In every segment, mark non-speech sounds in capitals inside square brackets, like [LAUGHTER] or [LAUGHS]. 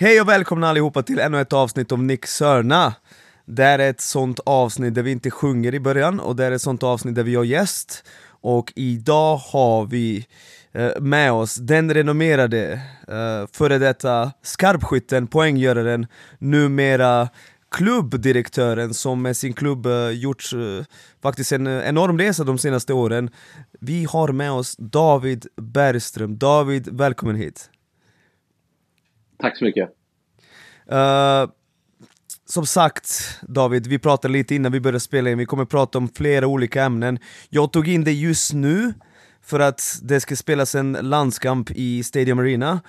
Hej och välkomna allihopa till ännu ett avsnitt av Nick Sörna Det är ett sånt avsnitt där vi inte sjunger i början och det är ett sånt avsnitt där vi har gäst Och idag har vi eh, med oss den renommerade eh, före detta skarpskytten, poänggöraren, numera klubbdirektören som med sin klubb eh, uh, gjort uh, eh, faktiskt en uh, enorm resa de senaste åren. Vi har med oss David Bergström. David, välkommen hit! Tack så mycket! Uh, som sagt David, vi pratade lite innan vi började spela in, vi kommer prata om flera olika ämnen. Jag tog in det just nu för att det ska spelas en landskamp i Stadium Arena.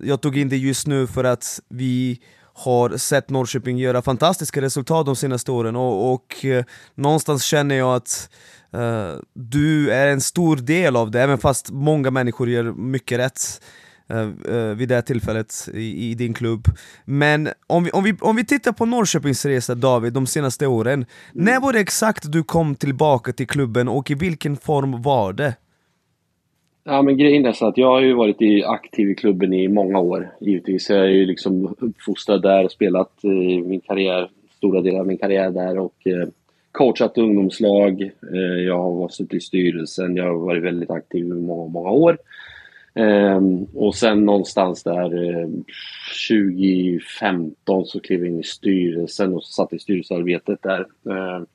Jag tog in det just nu för att vi har sett Norrköping göra fantastiska resultat de senaste åren och, och eh, någonstans känner jag att eh, du är en stor del av det, även fast många människor gör mycket rätt vid det tillfället i, i, din klubb. Men om vi, om, vi, om vi tittar på Norrköpings resa David, de senaste åren, när var det exakt du kom tillbaka till klubben och i vilken form var det? Ja, men grejen är så att jag har ju varit i, aktiv i klubben i många år, givetvis. Jag är ju liksom uppfostrad där och spelat eh, min karriär, stora delar av min karriär där och eh, coachat ungdomslag. Eh, jag har suttit i styrelsen, jag har varit väldigt aktiv i många, många år. Eh, och sen någonstans där eh, 2015 så klev jag in i styrelsen och satt i styrelsearbetet där. Ehm,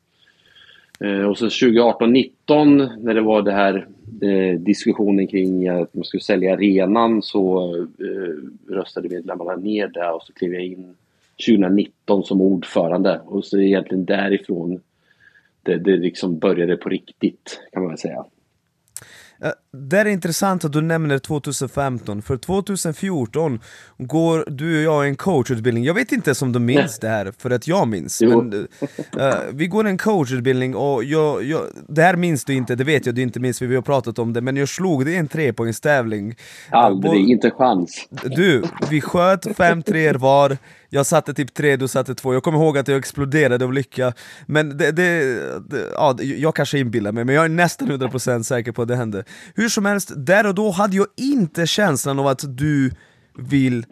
eh, och sen 2018-19 när det var det här eh, diskussionen kring att man skulle sälja arenan så eh, röstade medlemmarna ner det och så klev jag in 2019 som ordförande och så egentligen därifrån det, det liksom började på riktigt kan man väl säga. Eh, det är intressant att du nämner 2015, för 2014 går du och jag en coachutbildning, jag vet inte om du minns det här, för att jag minns men, uh, Vi går en coachutbildning och jag, jag, det här minns du inte, det vet jag du inte minns för vi har pratat om det, men jag slog dig i en trepoängstävling Aldrig, uh, inte chans. Du, vi sköt fem treor var jag satte typ tre, du satte två, jag kommer ihåg att jag exploderade av lycka Men det, det, det ja, jag kanske inbillar mig, men jag är nästan 100% säker på att det hände. Hur som helst, där och då hade jag inte känslan av att du vill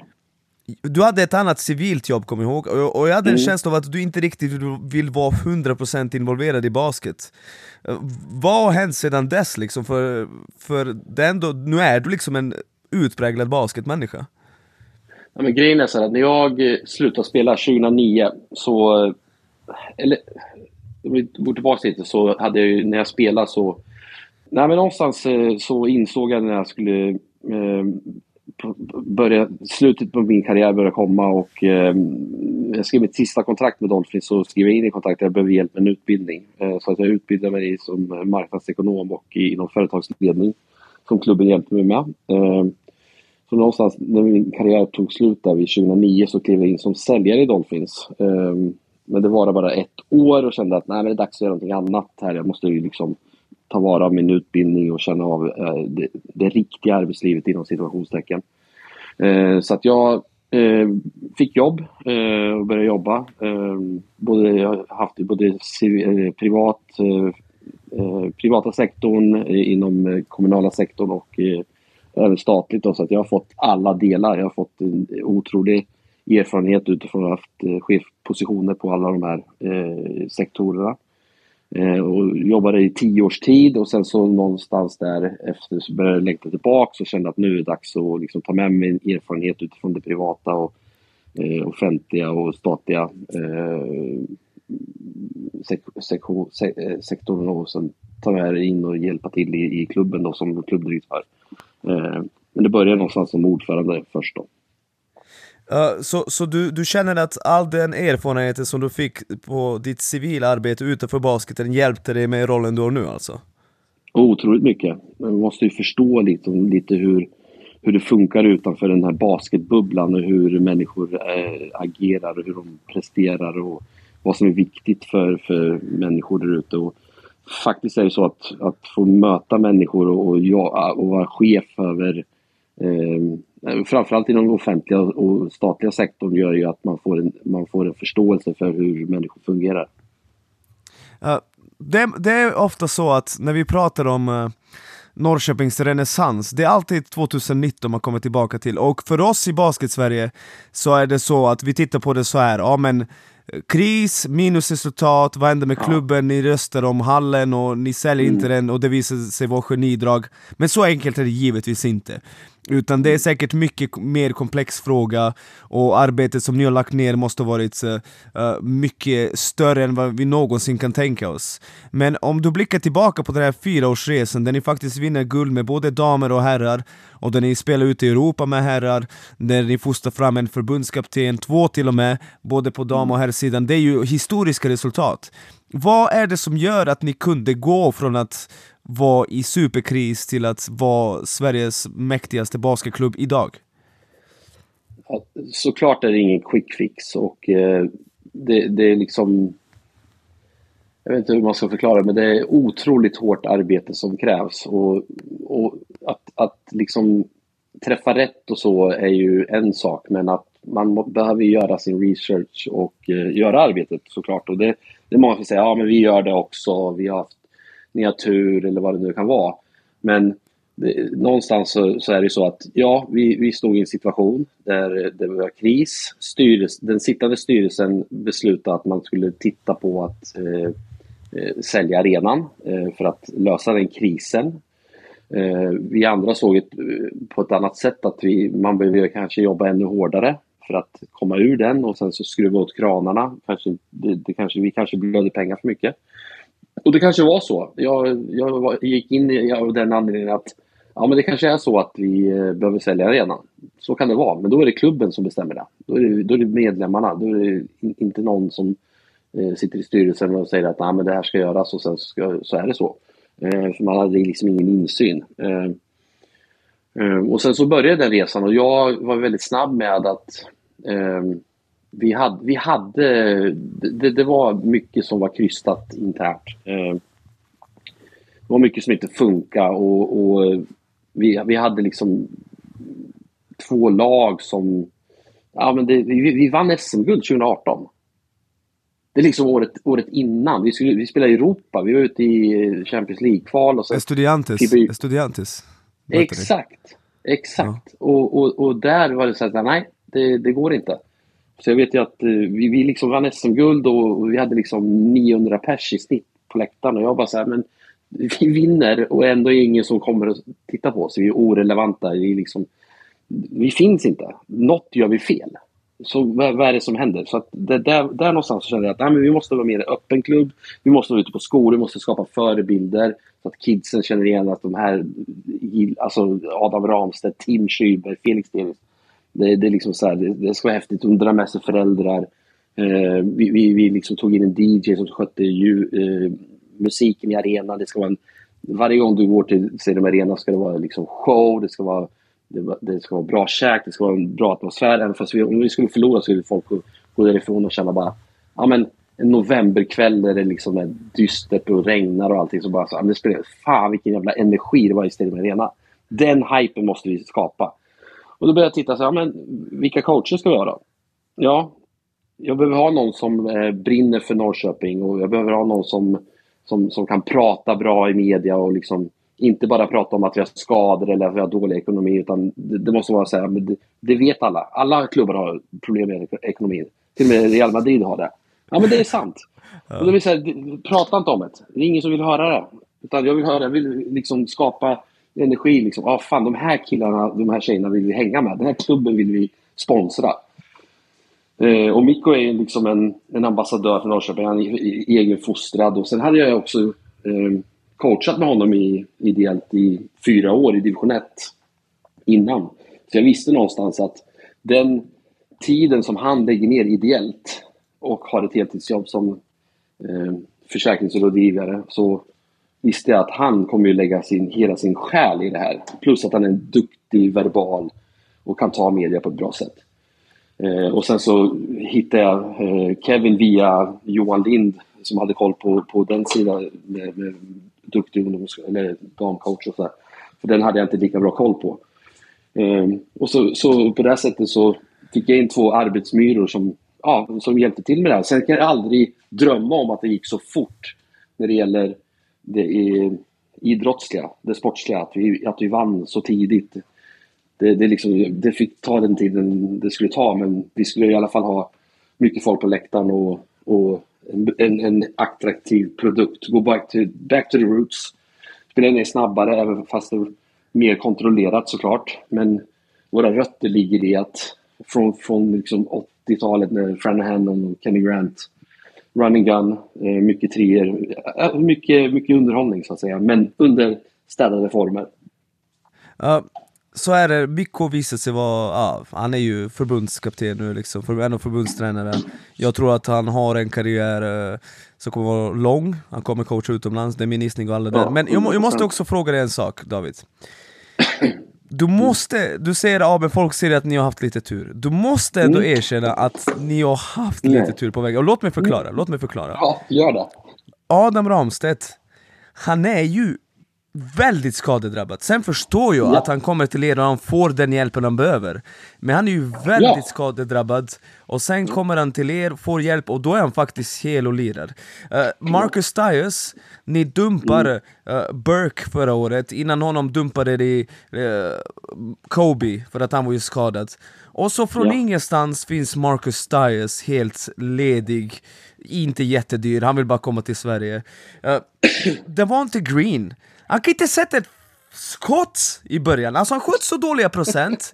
du hade ett annat civilt jobb, kommer jag ihåg, och jag hade en mm. känsla av att du inte riktigt vill vara 100% involverad i basket Vad har hänt sedan dess liksom? För, för det ändå, nu är du liksom en utpräglad basketmänniska Ja, men grejen är så att när jag eh, slutade spela 2009 så... Eh, eller, om vi går tillbaka lite så hade jag ju, när jag spelade så... Nej men någonstans eh, så insåg jag när jag skulle eh, börja, slutet på min karriär började komma och eh, jag skrev mitt sista kontrakt med Dolphins så skrev jag in i kontraktet att jag behöver hjälp med en utbildning. Eh, så att jag utbildade mig som eh, marknadsekonom och inom företagsledning som klubben hjälpte mig med. Eh, så någonstans när min karriär tog slut där vid 2009 så klev jag in som säljare i Dolphins. Men det var bara ett år och kände att nej, men det är dags att göra någonting annat här. Jag måste ju liksom ta vara av min utbildning och känna av eh, det, det, riktiga arbetslivet inom situationstecken. Eh, så att jag eh, fick jobb eh, och började jobba. Eh, både, jag har haft både privat, privata sektorn, inom kommunala sektorn och även statligt då, så att jag har fått alla delar. Jag har fått en otrolig erfarenhet utifrån att ha haft eh, chefpositioner på alla de här eh, sektorerna. Eh, och jobbade i tio års tid och sen så någonstans där efter så började jag längta tillbaka och kände att nu är det dags att liksom ta med mig erfarenhet utifrån det privata och eh, offentliga och statliga eh, sek eh, sektorn och sen ta med det in och hjälpa till i, i klubben då som klubbdirektör. Eh, men det började någonstans som ordförande först då. Uh, så så du, du känner att all den erfarenheten som du fick på ditt civila arbete utanför basketen hjälpte dig med rollen du har nu alltså? Otroligt mycket. Man måste ju förstå lite, lite hur, hur det funkar utanför den här basketbubblan och hur människor äh, agerar och hur de presterar och vad som är viktigt för, för människor där ute faktiskt är det så att, att få möta människor och, och, och vara chef över eh, framförallt inom den offentliga och statliga sektorn gör ju att man får en, man får en förståelse för hur människor fungerar. Uh, det, det, är ofta så att när vi pratar om uh Norrköpings renässans. Det är alltid 2019 man kommer tillbaka till. Och för oss i Basket-Sverige så är det så att vi tittar på det så här. Ja, men Kris, minusresultat, vad händer med ja. klubben? Ni röstar om hallen och ni säljer mm. inte den och det visar sig vara genidrag. Men så enkelt är det givetvis inte. Utan det är säkert mycket mer komplex fråga och arbetet som ni har lagt ner måste ha varit uh, mycket större än vad vi någonsin kan tänka oss. Men om du blickar tillbaka på den här fyraårsresan där ni faktiskt vinner guld med både damer och herrar och där ni spelar ute i Europa med herrar, där ni fostrar fram en förbundskapten, två till och med, både på dam och herrsidan. Det är ju historiska resultat. Vad är det som gör att ni kunde gå från att var i superkris till att vara Sveriges mäktigaste basketklubb idag? Ja, såklart är det ingen quick fix och eh, det, det, är liksom... Jag vet inte hur man ska förklara men det är otroligt hårt arbete som krävs och, och att, att liksom träffa rätt och så är ju en sak men att man behöver göra sin research och eh, göra arbetet såklart. Och det, det är många som säger ja men vi gör det också, vi har haft ni har tur eller vad det nu kan vara. Men det, någonstans så, så, är det så att ja, vi, vi stod i en situation där det var kris. Styrels, den sittande styrelsen beslutade att man skulle titta på att eh, eh, sälja arenan eh, för att lösa den krisen. Eh, vi andra såg ett, på ett annat sätt att vi, man behöver kanske jobba ännu hårdare för att komma ur den och sen så skruva åt kranarna. Kanske, det, det kanske, vi kanske blödde pengar för mycket. Och det kanske var så. Jag, jag gick in i av den anledningen att ja, men det kanske är så att vi eh, behöver sälja arenan. Så kan det vara, men då är det klubben som bestämmer det. Då är det, då är det medlemmarna, då är det inte någon som eh, sitter i styrelsen och säger att Nej, men det här ska göras och sen ska, så är det så. Eh, för man hade liksom ingen insyn. Eh, eh och sen så började den resan och jag var väldigt snabb med att eh, vi hade, vi hade det, det, var mycket som var krystat internt. Eh, det var mycket som inte funkade och, och vi, vi hade liksom två lag som... Ja, men det, vi, vi vann SM-guld 2018. Det är liksom året, året innan. Vi, skulle, vi spelade i Europa, vi var ute i Champions League-kval. Och Estudiantes. Estudiantes. Exakt. Exakt. Ja. Och, och, och där var det så att nej, det, det går inte. Så jag vet ju att eh, vi, vi liksom vann SM-guld och vi hade liksom 900 pers i snitt på läktaren och jag bara så här, men vi vinner och ändå är det ingen som kommer att titta på oss. Vi är orelevanta. Vi, liksom, vi finns inte. Något gör vi fel. Så vad, vad är det som händer? Så att det, där, där någonstans kände jag att nej, men vi måste vara mer en öppen klubb. Vi måste vara ute på skolor, vi måste skapa förebilder så att kidsen känner igen att de här, alltså Adam Ramstedt, Tim Schüber, Felix Davis, det, det, är liksom så här, det, det, ska vara häftigt. De drar med sig föräldrar. Eh, vi vi, vi liksom tog in en DJ som skötte ju, eh, musiken i arenan. Det ska vara en, varje gång du går till Stadium Arena ska det vara liksom show, det ska vara, det, det, ska vara bra käk, det ska vara en bra atmosfär. Även fast vi, om vi skulle förlora så skulle folk gå, gå därifrån och känna bara ja, men en novemberkväll där det liksom är dystert och regnar och allting. Så bara så, det spelar, fan vilken jävla energi det var i Stadium Arena. Den hypen måste vi skapa. Och då började jag titta, så här, men vilka coacher ska vi ha då? Ja, jag behöver ha någon som eh, brinner för Norrköping och jag behöver ha någon som, som, som kan prata bra i media och liksom inte bara prata om att vi har skador eller att vi har dålig ekonomi utan det, det måste vara så här, det, det, vet alla. Alla klubbar har problem med ekonomin. Till och med Real Madrid har det. Ja men det är sant. Ja. Och då vill säga, prata inte om det. Det är ingen som vill höra det. Utan jag vill höra, jag vill liksom skapa energi. Liksom. Ah, fan, de här killarna, de här tjejerna vill vi hänga med. Den här klubben vill vi sponsra. Eh, och Mikko är liksom en, en ambassadör för Norrköping. Han är e-, egenfostrad. Och sen hade jag också eh, coachat med honom i, ideellt i fyra år i division 1 innan. Så jag visste någonstans att den tiden som han lägger ner ideellt och har ett heltidsjobb som eh, försäkringsrådgivare så visste jag att han kommer ju lägga sin, hela sin själ i det här. Plus att han är en duktig verbal och kan ta media på ett bra sätt. Eh, och sen så hittade jag eh, Kevin via Johan Lind som hade koll på, på den sidan med, med duktig ungdoms eller damcoach och sådär. För den hade jag inte lika bra koll på. Eh, och så, så på det sättet så fick jag in två arbetsmyror som, ja, som hjälpte till med det här. Sen kan jag aldrig drömma om att det gick så fort när det gäller det idrottsliga, det sportsliga, att vi, att vi vann så tidigt. Det, det, liksom, det fick ta den tiden det skulle ta, men vi skulle i alla fall ha mycket folk på läktaren och, och en, en attraktiv produkt. Gå back to, back to the roots. Spelen är snabbare, även fast det är mer kontrollerat såklart. Men våra rötter ligger i att från, från liksom 80-talet när Franahan och Kenny Grant running gun, eh, mycket treor, eh, mycket, mycket underhållning så att säga, men under städade former. Uh, så är det, Mikko visar sig vara, ja, han är ju förbundskapten nu liksom, för, en av förbundstränare. Jag tror att han har en karriär uh, som kommer vara lång, han kommer coacha utomlands, det är min gissning och alla ja, där. Men jag, jag, måste också fråga dig en sak David. Du måste, du säger men folk säger att ni har haft lite tur. Du måste ändå mm. erkänna att ni har haft lite Nej. tur på vägen. Och låt mig förklara, mm. låt mig förklara. Ja, gör det. Adam Ramstedt, han är ju väldigt skadedrabbad. Sen förstår jag ja. att han kommer till er och han får den hjälpen han behöver. Men han är ju väldigt ja. skadedrabbad, och sen kommer han till er, får hjälp och då är han faktiskt hel och lirar. Uh, Marcus Stiles, ni dumpar uh, Burke förra året, innan honom dumpade ni uh, Kobe för att han var ju skadad. Och så från ja. ingenstans finns Marcus Stiles helt ledig, inte jättedyr, han vill bara komma till Sverige. Uh, det var inte Green han kan inte sätta ett skott i början, alltså han sköt så dåliga procent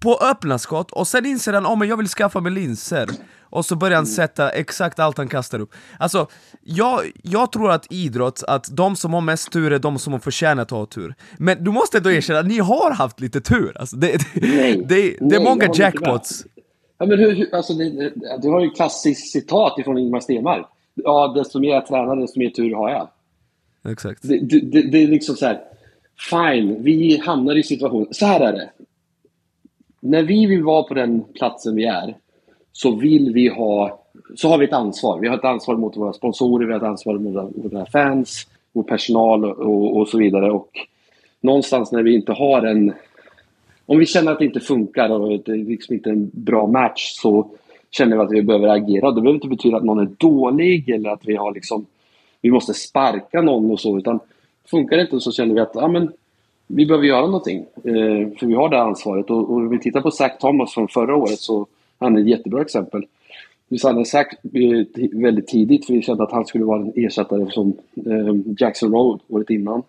på öppna skott och sen inser han att oh, jag vill skaffa mig linser och så börjar han sätta exakt allt han kastar upp. Alltså, jag, jag tror att idrott, att de som har mest tur är de som har förtjänat att ha tur. Men du måste ändå erkänna att ni har haft lite tur. Alltså, det, det, nej, det, det är många jackpots. Ja, men hur, hur, alltså, du har ju ett klassiskt citat ifrån Ingemar Stenmark. Ja, desto mer jag tränar, desto mer tur har jag. Exakt. Det, det, det, är liksom så här, fine, vi hamnar i situationen. Så här är det. När vi vill vara på den platsen vi är, så vill vi ha, så har vi ett ansvar. Vi har ett ansvar mot våra sponsorer, vi har ett ansvar mot våra fans, vår personal och, och så vidare. Och någonstans när vi inte har en... Om vi känner att det inte funkar och det är liksom inte en bra match så känner vi att vi behöver agera. Det behöver inte betyda att någon är dålig eller att vi har liksom vi måste sparka någon och så, utan funkar det inte så känner vi att ja, men, vi behöver göra någonting. Eh, för vi har det ansvaret. Och, och om vi tittar på Zach Thomas från förra året så han är ett jättebra exempel. Vi signade Zach eh, väldigt tidigt för vi kände att han skulle vara en ersättare som eh, Jackson Road året innan.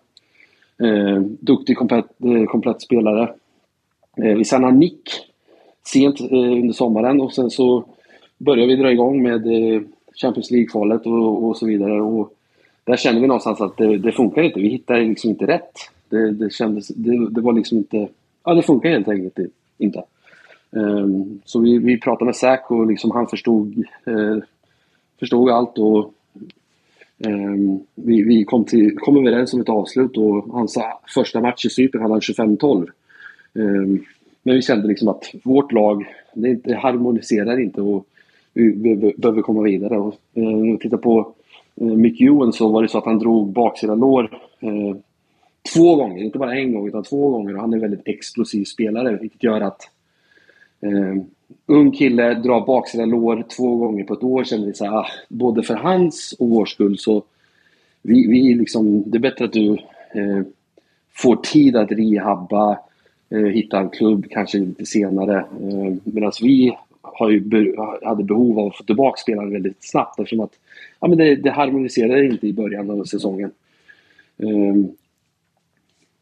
Eh, duktig, komplett, eh, komplett spelare. Eh, vi signade Nick sent eh, under sommaren och sen så började vi dra igång med eh, Champions League-kvalet och, och så vidare. Och där kände vi någonstans att det, det funkar inte. Vi hittade liksom inte rätt. Det, det kändes, det, det, var liksom inte... Ja, det funkar helt enkelt inte. Um, så vi, vi pratade med Säk och liksom han förstod, uh, förstod allt och um, vi, vi kom, till, kom överens om ett avslut och hans första match i Cypern hade han 25-12. Um, ehm, men vi kände liksom att vårt lag, det, det harmoniserar inte och vi behöver komma vidare. Och, eh, titta på Eh, Mick Ewan så var det så att han drog baksida lår eh, två gånger, inte bara en gång utan två gånger. Och han är en väldigt explosiv spelare vilket gör att eh, ung kille drar baksida lår två gånger på ett år känner vi så här, ah, både för hans och vår skull så vi, vi liksom, det är bättre att du eh, får tid att rehabba, eh, hitta en klubb kanske lite senare. Eh, Medan vi har ju, hade behov av att få tillbaka spelare väldigt snabbt eftersom att ja, men det, det harmoniserade inte i början av säsongen. Um,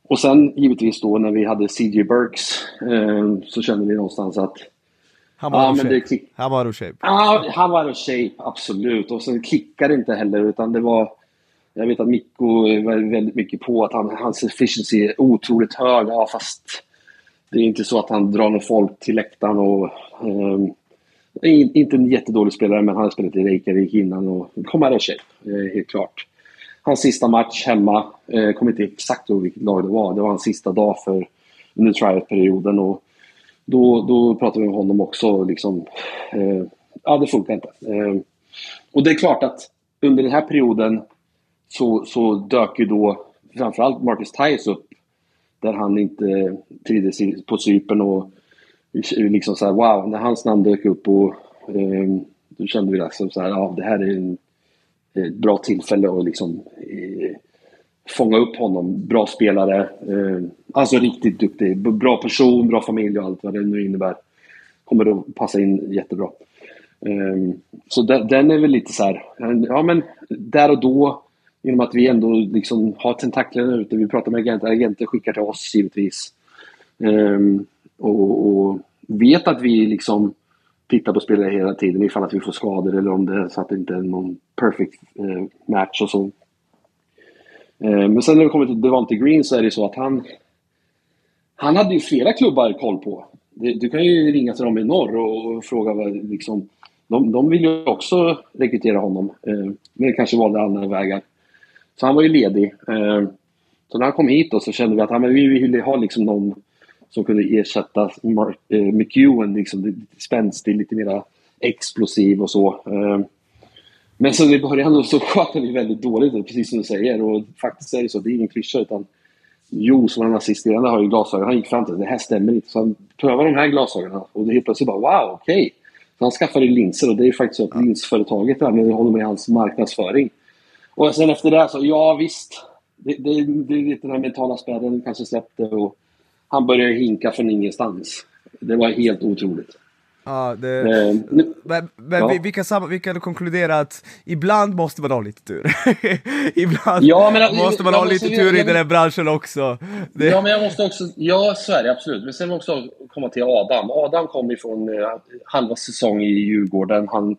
och sen givetvis då när vi hade CJ Burks um, så kände vi någonstans att han var, ja, men det, han var shape. Ja, han var ur shape, absolut. Och sen klickade det inte heller utan det var jag vet att Mikko var väldigt mycket på att han, hans efficiency är otroligt hög, ja, fast det är inte så att han drar någon folk till läktaren och um, inte en jättedålig spelare, men han har spelat i Reykjavik innan och kommer out shape, eh, helt klart. Hans sista match hemma, jag kommer inte exakt ihåg vilket lag det var, det var hans sista dag för under tryout-perioden och då, då pratade vi med honom också liksom, eh, ja det funkar inte. Eh, och det är klart att under den här perioden så, så dök ju då framförallt Marcus Tyus upp där han inte trivdes på Cypern och liksom så här, wow, när hans namn dök upp och eh, då kände vi liksom så här, ja det här är en, ett bra tillfälle att liksom eh, fånga upp honom. Bra spelare. Eh, alltså riktigt duktig. Bra person, bra familj och allt vad det nu innebär. Kommer att passa in jättebra. Eh, så den, den, är väl lite så här, ja men där och då, genom att vi ändå liksom har tentaklerna ute, vi pratar med agenter, agenter skickar till oss givetvis. Ehm, och, och, vet att vi liksom tittar på spelare hela tiden ifall att vi får skador eller om det är så att det inte är någon perfect eh, match och så. Eh, men sen när det kommer till Devante Green så är det så att han... Han hade ju flera klubbar koll på. Du kan ju ringa till dem i norr och fråga vad liksom... De, de vill ju också rekrytera honom, eh, men kanske valde andra vägar. Så han var ju ledig. Eh, så när han kom hit då så kände vi att han, vi ville ha liksom någon som kunde ersätta Mark, eh, McEwen, liksom lite spänstig, lite mer explosiv och så. Eh, men så i början så sköt han ju väldigt dåligt, precis som du säger. Och faktiskt är det så, det är ingen klyscha utan Jo, som var assisterande, har ju glasögon. Han gick fram till det här stämmer inte. Så han prövade de här glasögonen och det helt plötsligt bara wow, okej. Okay. Så han skaffade linser och det är ju faktiskt så att linsföretaget använder honom i hans marknadsföring. Och sen efter det så, ja visst. Det, det, det är lite den här mentala spärren kanske släppte och han började hinka från ingenstans. Det var helt otroligt. Ja, det, eh, men, men ja. Vi, vi, kan vi kan konkludera att ibland måste man ha lite tur. [LAUGHS] ibland ja, men, måste man ha lite tur jag, i den här branschen också. Det... Ja, men jag måste också, ja så är det absolut. Men sen måste jag komma till Adam. Adam kom ifrån eh, halva säsong i Djurgården. Han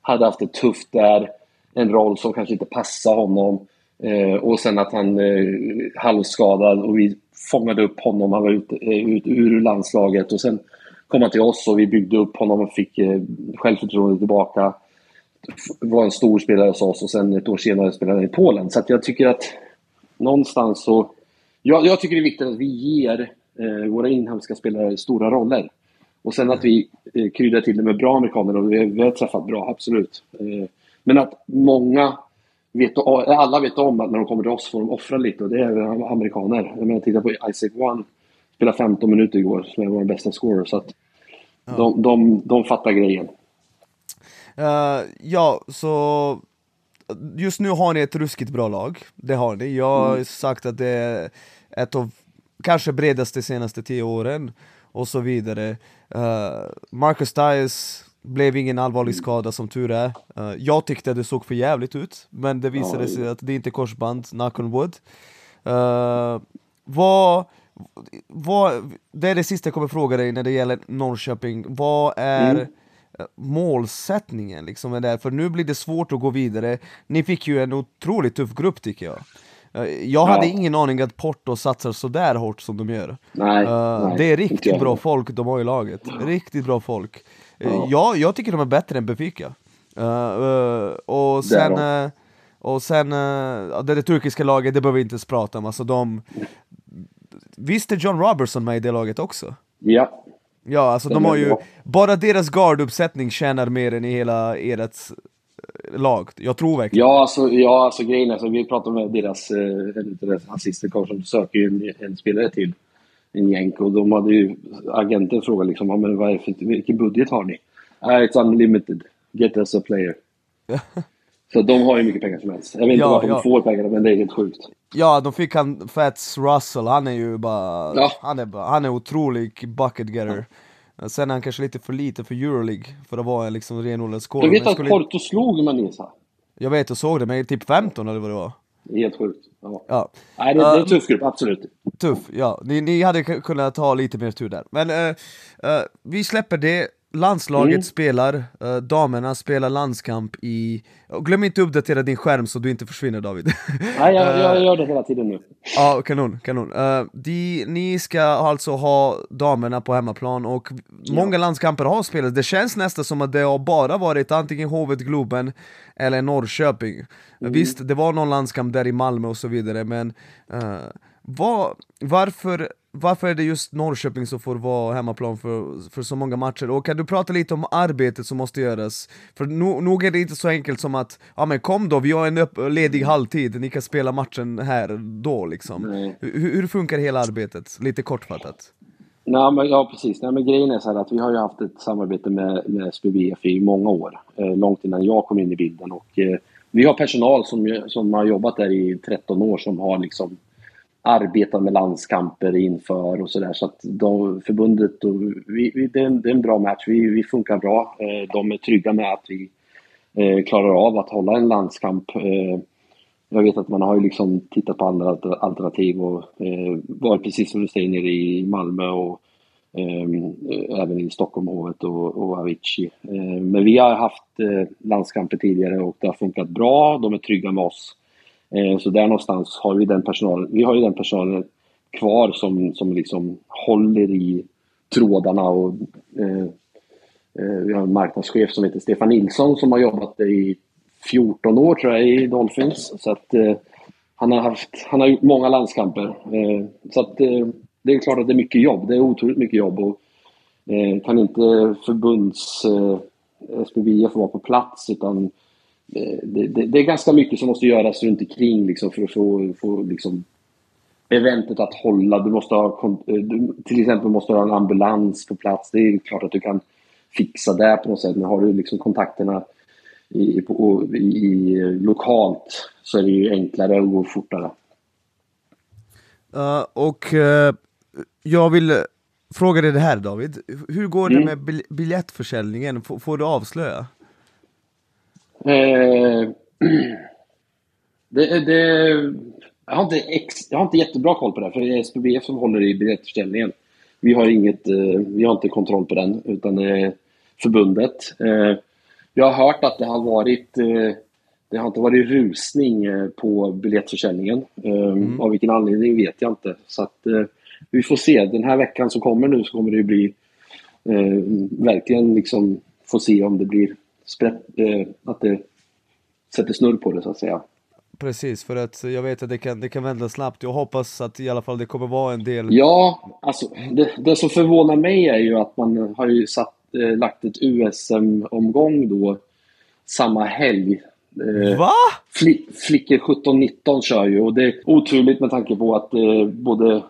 hade haft det tufft där. En roll som kanske inte passade honom. Eh, och sen att han eh, halvskadad och vi fångade upp honom. Han var ute eh, ut, ur landslaget och sen kom han till oss och vi byggde upp honom och fick eh, självförtroende tillbaka. Var en stor spelare hos oss och sen ett år senare spelade han i Polen. Så jag tycker att någonstans så... Jag, jag, tycker det är viktigt att vi ger eh, våra inhemska spelare stora roller. Och sen att vi eh, kryddar till det med bra amerikaner och vi, vi har träffat bra, absolut. Eh, men att många vet, alla vet om att när de kommer till oss får de offra lite och det är amerikaner. Jag menar, titta på Isaac One spelade 15 minuter igår, som är vår bästa scorer. Så att ja. de, de, de fattar grejen. Uh, ja, så just nu har ni ett ruskigt bra lag. Det har ni. Jag har mm. sagt att det är ett av kanske bredaste senaste tio åren och så vidare. Uh, Marcus Dias blev ingen allvarlig mm. skada som tur är. Uh, jag tyckte det såg för jävligt ut, men det visade ja, sig att det inte är korsband, knock on wood. Uh, vad, vad, det är det sista jag kommer fråga dig när det gäller Norrköping. Vad är mm. målsättningen? Liksom med det? För nu blir det svårt att gå vidare. Ni fick ju en otroligt tuff grupp tycker jag. Eh, jag hade ingen aning att Porto satsar sådär hårt som de gör. Nej, uh, nej, det är riktigt bra folk de har i laget. Riktigt bra folk. Ja. jag, jag tycker de är bättre än Benfica. Uh, och sen, och sen det, det turkiska laget, det behöver vi inte ens prata om. Alltså de, Visst är John Robertson med i det laget också? Ja. Ja, alltså de har ju, bara deras garduppsättning tjänar mer än i hela ert eh, lag. Jag tror verkligen Ja, alltså, ja, alltså grejen är, alltså, vi pratade med deras, eh, deras assistercoach som söker ju en, en, spelare till en jänk och de hade ju, agenten frågat liksom, men vad är för, vilken budget har ni? Uh, it's unlimited, get us a player. [LAUGHS] Så de har ju mycket pengar som helst. Jag vet inte ja, varför ja. de får pengarna, men det är helt sjukt. Ja, de fick han, Fats Russell, han är ju bara... Ja. Han, är han är otrolig bucket getter. Ja. Sen är han kanske lite för lite för Euroleague, för att vara en liksom renodlad scorer. Du vet att Porto slog Manisa? Jag vet, jag såg det, men typ 15 eller vad det var. Helt sjukt. Ja. ja. Nej, det, det, är en tuff grupp, absolut. Tuff, ja. Ni, ni hade kunnat ha lite mer tur där. Men uh, uh, vi släpper det. Landslaget mm. spelar, uh, damerna spelar landskamp i... Glöm inte att uppdatera din skärm så du inte försvinner David. [LAUGHS] Nej, jag, jag gör det hela tiden nu. Ja, kanon, kanon. De, ni ska alltså ha damerna på hemmaplan och ja. många landskamper har spelats. Det känns nästan som att det har bara varit antingen Hovet Globen eller Norrköping. Mm. Visst, det var någon landskamp där i Malmö och så vidare, men vad, varför varför är det just Norrköping som får vara hemmaplan för, för så många matcher? Och kan du prata lite om arbetet som måste göras? För no, nog är det inte så enkelt som att, ja men kom då, vi har en upp, ledig halvtid, ni kan spela matchen här då liksom. Hur, hur funkar hela arbetet? Lite kortfattat. Nej, men, ja, precis. Nej, men grejen är så att vi har ju haft ett samarbete med, med SPBF i många år. Eh, långt innan jag kom in i bilden. Och, eh, vi har personal som, som har jobbat där i 13 år som har liksom arbetar med landskamper inför och sådär. Så att de, förbundet och vi, vi, det, är en, det är en bra match. Vi, vi funkar bra. Eh, de är trygga med att vi eh, klarar av att hålla en landskamp. Eh, jag vet att man har ju liksom tittat på andra alternativ och eh, varit precis som du säger nere i Malmö och ehm, eh, även i Stockholmhovet och, och Avicii. Eh, men vi har haft eh, landskamper tidigare och det har funkat bra. De är trygga med oss. Eh, så där någonstans har vi den personalen, vi har ju den personalen kvar som, som liksom håller i trådarna och eh, eh vi har en marknadschef som heter Stefan Nilsson som har jobbat i 14 år tror jag i Dolphins. Så att eh, han har, haft, han har gjort många landskamper. Eh, så att eh, det är klart att det är mycket jobb. Det är otroligt mycket jobb och eh, kan inte förbunds eh, SPVF vara på plats utan det, det, det, är ganska mycket som måste göras runt omkring liksom, för att få, få liksom, eventet att hålla. Du måste ha, du, till exempel måste ha en ambulans på plats. Det är klart att du kan fixa det på något sätt. Men har du liksom kontakterna i, på, i, lokalt så är det ju enklare och går fortare. Uh, och uh, jag vill fråga dig det här David, hur går det mm. med biljettförsäljningen? F får du avslöja? Eh, [CLEARS THROAT] det, det, jag, har inte ex, jag har inte jättebra koll på det, för det är SPBF som håller i biljettförsäljningen. Vi har, inget, eh, vi har inte kontroll på den, utan är förbundet. Eh, jag har hört att det har varit eh, det har inte varit rusning eh, på biljettförsäljningen. Eh, mm. Av vilken anledning vet jag inte. Så att, vi får se. Den här veckan som kommer nu så kommer det bli eh, verkligen liksom få se om det blir sprätt, eh, att det sätter snurr på det så att säga. Precis, för att jag vet att det kan, det kan vända snabbt. Jag hoppas att i alla fall det kommer vara en del... Ja, alltså det, det som förvånar mig är ju att man har ju satt, eh, lagt ett USM-omgång då samma helg. Eh, Va? Fli, flickor 17-19 kör ju och det är oturligt med tanke på att eh, både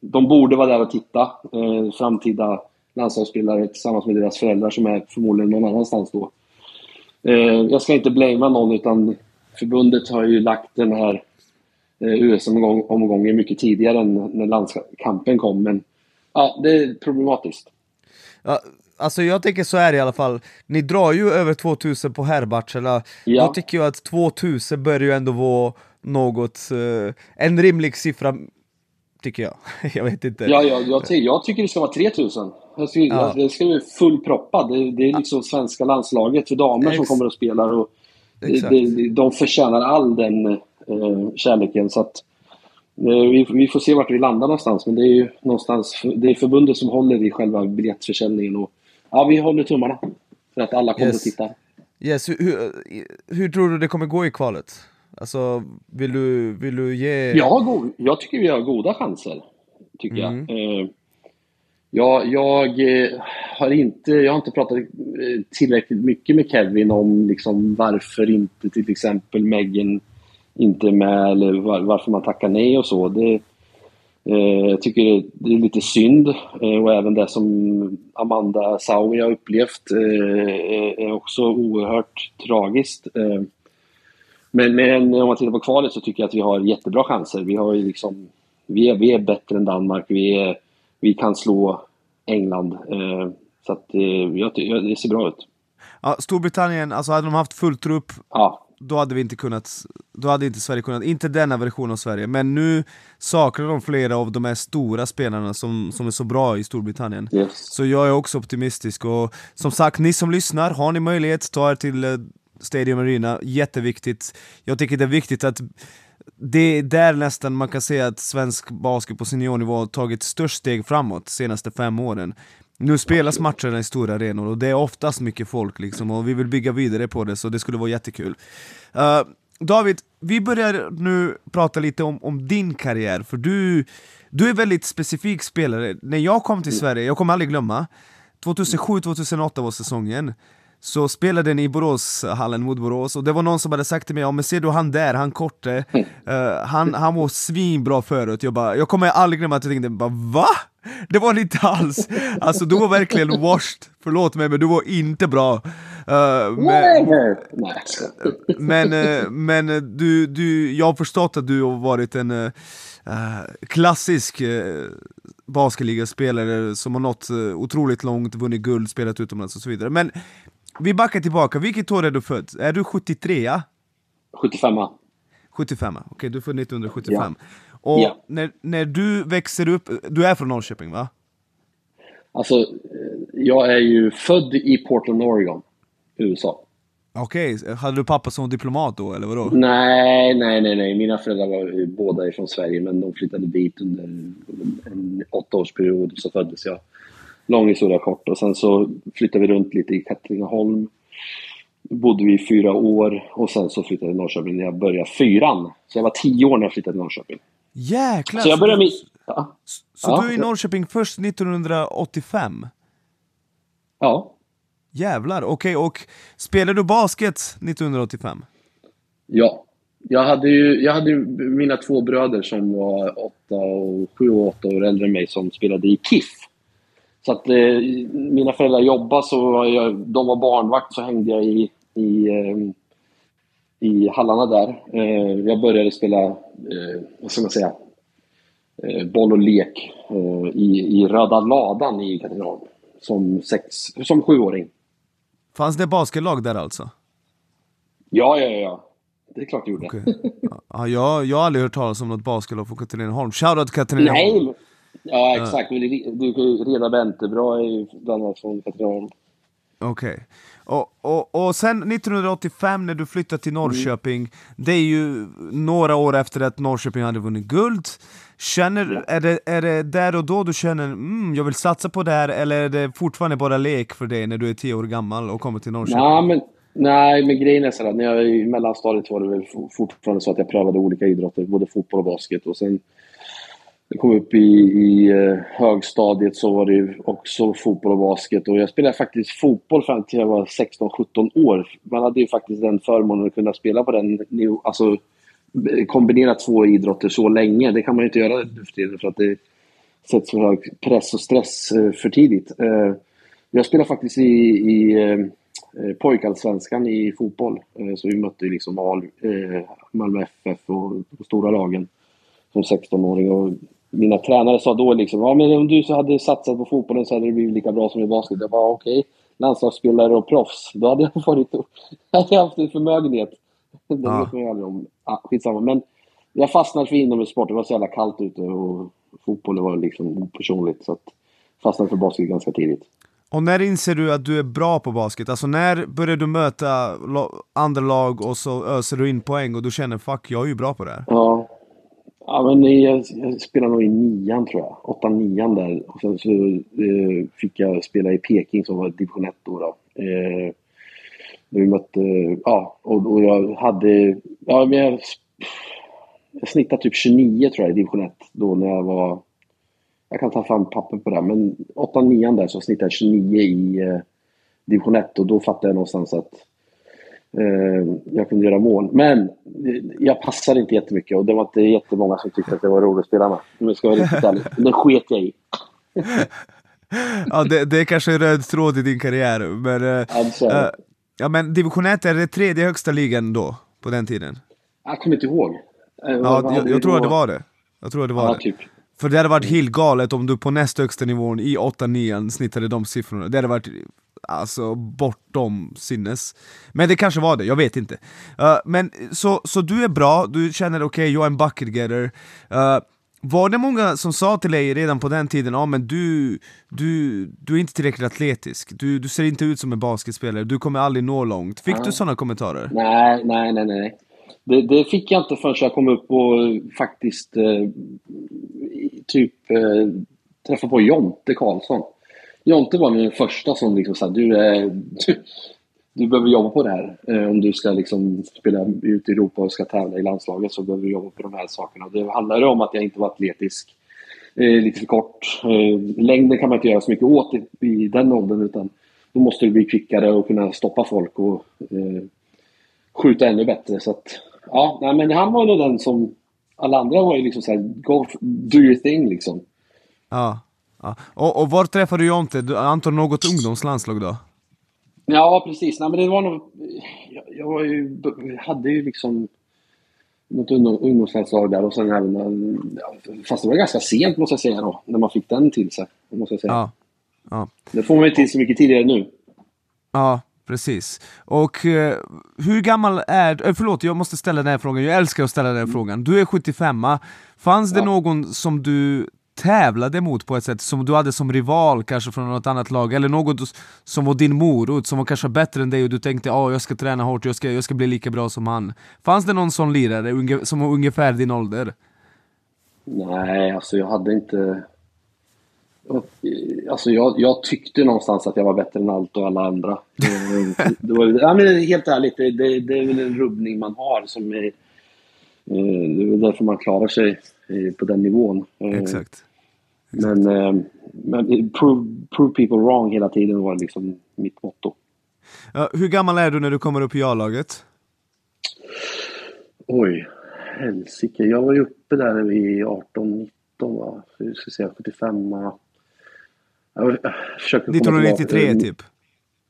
de borde vara där och titta. Eh, framtida landslagsspelare tillsammans med deras föräldrar som är förmodligen någon annanstans då. Eh, jag ska inte blamea någon utan förbundet har ju lagt den här eh, US-omgången mycket tidigare än när landskampen kom. Men ja, det är problematiskt. Ja, alltså jag tänker så är det i alla fall. Ni drar ju över 2000 på herrmatcherna. Ja. Då tycker jag att 2000 bör ju ändå vara något, eh, en rimlig siffra tycker jag. [LAUGHS] jag vet inte. Ja, ja jag, jag tycker det ska vara 3000. Jag tycker, ja. Det ska vara fullproppat. Det, det är liksom svenska landslaget för damer Ex som kommer och spelar. Och det, de förtjänar all den eh, kärleken. Så att, eh, vi, vi, får se vart vi landar någonstans. Men det är ju någonstans, det är förbundet som håller i själva biljettförsäljningen. Och, ja, vi håller tummarna för att alla kommer yes. och tittar. Yes. Hur, hur, hur tror du det kommer gå i kvalet? Alltså, vill du, vill du ge... Jag, har go- jag tycker vi har goda chanser, tycker mm. jag. Eh, jag, jag har inte, jag har inte pratat eh, tillräckligt mycket med Kevin om liksom varför inte till exempel Megan inte är med eller var, varför man tackar nej och så. Det, eh, jag tycker det är lite synd eh, och även det som Amanda Saui har upplevt eh, är också oerhört tragiskt. Eh. Men, men om man tittar på kvalet så tycker jag att vi har jättebra chanser. Vi, har liksom, vi, är, vi är bättre än Danmark. Vi, är, vi kan slå England. Eh, så att, eh, jag, det ser bra ut. Ja, Storbritannien, alltså hade de haft full trupp, ja. då hade vi inte kunnat, då hade inte Sverige kunnat, inte denna version av Sverige, men nu saknar de flera av de här stora spelarna som, som är så bra i Storbritannien. Yes. Så jag är också optimistisk och som sagt, ni som lyssnar, har ni möjlighet, ta er till eh, Stadium Arena, jätteviktigt. Jag tycker det är viktigt att det är där nästan man kan säga att svensk basket på seniornivå har tagit störst steg framåt de senaste fem åren. Nu spelas matcherna i stora arenor och det är oftast mycket folk liksom och vi vill bygga vidare på det så det skulle vara jättekul. Uh, David, vi börjar nu prata lite om, om din karriär, för du, du är väldigt specifik spelare. När jag kom till Sverige, jag kommer aldrig glömma, 2007-2008 var säsongen, så spelade ni i Boråshallen mot Borås och det var någon som hade sagt till mig ja men ser du han där, han korte, uh, han, han var svinbra förut, jag bara, jag kommer aldrig glömma att jag tänkte bara va? Det var det inte alls! Alltså du var verkligen washed, förlåt mig men du var inte bra. Uh, men, men, uh, men du, du, jag har förstått att du har varit en uh, klassisk uh, basketligaspelare som har nått otroligt långt, vunnit guld, spelat utomlands och så vidare. Men vi backar tillbaka, vilket år är du född? Är du 73? Ja? 75 75, okej okay, du är född 1975. Ja. Och ja. När, när du växer upp, du är från Norrköping va? Alltså, jag är ju född i Portland, Oregon, USA. Okej, okay. hade du pappa som diplomat då, eller vadå? Nej, nej, nej, nej. Mina föräldrar var båda från Sverige, men de flyttade dit under en åttaårsperiod, så föddes jag. Lång historia kort. Och sen så flyttade vi runt lite i Katrineholm. bodde vi i fyra år och sen så flyttade jag till Norrköping när jag började fyran. Så jag var tio år när jag flyttade till Norrköping. Jäklar! Så jag började med... Ja. Så ja. du är i Norrköping först 1985? Ja. Jävlar, okej, okay, och spelade du basket 1985? Ja. Jag hade ju jag hade mina två bröder som var åtta och, sju och åtta år äldre än mig som spelade i KIF. Så att eh, mina föräldrar jobbade, så jag, de var barnvakt, så hängde jag i, i, eh, i hallarna där. Eh, jag började spela, eh, vad ska man säga, eh, boll och lek eh, i, i Röda Ladan i Katrineholm som, som sjuåring. Fanns det basketlag där alltså? Ja, ja, ja. Det är klart det gjorde. Okay. Ja, jag, jag har aldrig hört talas om något basketlag från Katrineholm. Shoutout Katrineholm! Nej! Ja, exakt. Du kan ju Reda Bentebra är ju bland annat från Katrineholm. Okej. Okay. Och, och, och sen 1985 när du flyttade till Norrköping, mm. det är ju några år efter att Norrköping hade vunnit guld. Känner, ja. är, det, är det där och då du känner mm, jag vill satsa på det här, eller är det fortfarande bara lek för dig när du är tio år gammal och kommer till Norrköping? Ja, men, nej, men grejen är så att när jag i mellanstadiet var det väl fortfarande så att jag prövade olika idrotter, både fotboll och basket. Och sen jag kom upp i, i eh, högstadiet så var det också fotboll och basket. Och jag spelade faktiskt fotboll fram till jag var 16-17 år. Man hade ju faktiskt den förmånen att kunna spela på den. Alltså kombinera två idrotter så länge. Det kan man ju inte göra nu för tiden för att det sätts för hög press och stress eh, för tidigt. Eh, jag spelade faktiskt i, i pojkallsvenskan i fotboll. Så vi mötte liksom Malmö FF och stora lagen som 16-åring. Och mina tränare sa då liksom, ja men om du så hade satsat på fotbollen så hade det blivit lika bra som i basket. Jag bara okej, okay. landslagsspelare och proffs, då hade jag [LAUGHS] varit, [LAUGHS] hade jag haft en förmögenhet. Det ja. vet man ju aldrig om. Ah, skitsamma. Men jag fastnade för inomhussport, det var så jävla kallt ute och fotbollen var liksom personligt. Så att fastnade för basket ganska tidigt. Och när inser du att du är bra på basket? Alltså när börjar du möta andra lag och så öser du in poäng och du känner fuck, jag är ju bra på det här? Ja, Ja, men jag, jag spelade nog i nian tror jag. Åtta, nian där. Och sen så eh, fick jag spela i Peking som var division 1 då. då. Eh, vi mötte, ja, och, och jag hade, ja men jag, jag snittade typ 29 tror jag i division 1 då när jag var, jag kan ta fram papper på det, men 8 nian där så snittade jag 29 i eh, division 1 och då fattade jag någonstans att Eh, jag kunde göra mål. Men jag passade inte jättemycket och det var inte jättemånga som tyckte att det var roligt att spela med. Om jag ska vara riktigt ärlig. Det sket jag i. [LAUGHS] ja, det, det är kanske en röd tråd i din karriär. Men, eh, äh, ja, men division 1 är det tredje högsta ligan då, på den tiden? Jag kommer inte ihåg. Ja, jag, jag tror att det var det. Jag tror att det var ja, det. Typ. För det hade varit helt galet om du på näst högsta nivån i 8-9 snittade de siffrorna. Det hade varit alltså bortom sinnes. Men det kanske var det, jag vet inte. Uh, men så, så du är bra, du känner okej, okay, jag är en bucket getter. Uh, var det många som sa till dig redan på den tiden, ja ah, men du, du, du är inte tillräckligt atletisk, du, du ser inte ut som en basketspelare, du kommer aldrig nå långt. Fick ja. du sådana kommentarer? Nej, nej, nej, nej. Det, det, fick jag inte förrän jag kom upp och faktiskt eh, typ eh, träffade på Jonte Karlsson. Jonte var min första som liksom sa du, du, du behöver jobba på det här. Eh, om du ska liksom spela ut i Europa och ska tävla i landslaget så behöver du jobba på de här sakerna. Det handlade om att jag inte var atletisk. Eh, lite för kort. Eh, längden kan man inte göra så mycket åt i, den åldern utan då måste du bli kvickare och kunna stoppa folk och skjuta ännu bättre. Så att, ja, nej, men han var nog den som alla andra var ju liksom såhär, go, do your thing liksom. Ja. Ja. Och, och var träffade du Jonte? Du antar något ungdomslandslag då? Ja, precis. Nej, men det var nog... Jag, jag var ju, hade ju liksom något ungdomslandslag där och sen även... Fast det var ganska sent måste jag säga då, när man fick den till sig. Måste jag säga. Ja. ja. Det får man ju till så mycket tidigare nu. Ja, precis. Och eh, hur gammal är... Eh, förlåt, jag måste ställa den här frågan. Jag älskar att ställa den här mm. frågan. Du är 75 Fanns det någon som du tävlade mot på ett sätt, som du hade som rival kanske från något annat lag, eller något som var din morot, som var kanske bättre än dig och du tänkte att oh, jag ska träna hårt, jag ska, jag ska bli lika bra som han. Fanns det någon sån lirare som var ungefär din ålder? Nej, alltså jag hade inte... Alltså jag, jag tyckte någonstans att jag var bättre än allt och alla andra. det var, ja, men helt ärligt, det, det, det är väl en rubbning man har som är... Eh, det är väl därför man klarar sig på den nivån. Eh, Exakt. Men, eh, men prove, prove people wrong hela tiden var liksom mitt motto. Ja, hur gammal är du när du kommer upp i A-laget? Oj, helsike. Jag var ju uppe där i 18-19 va? Jag ska säga 75 jag 1993 typ?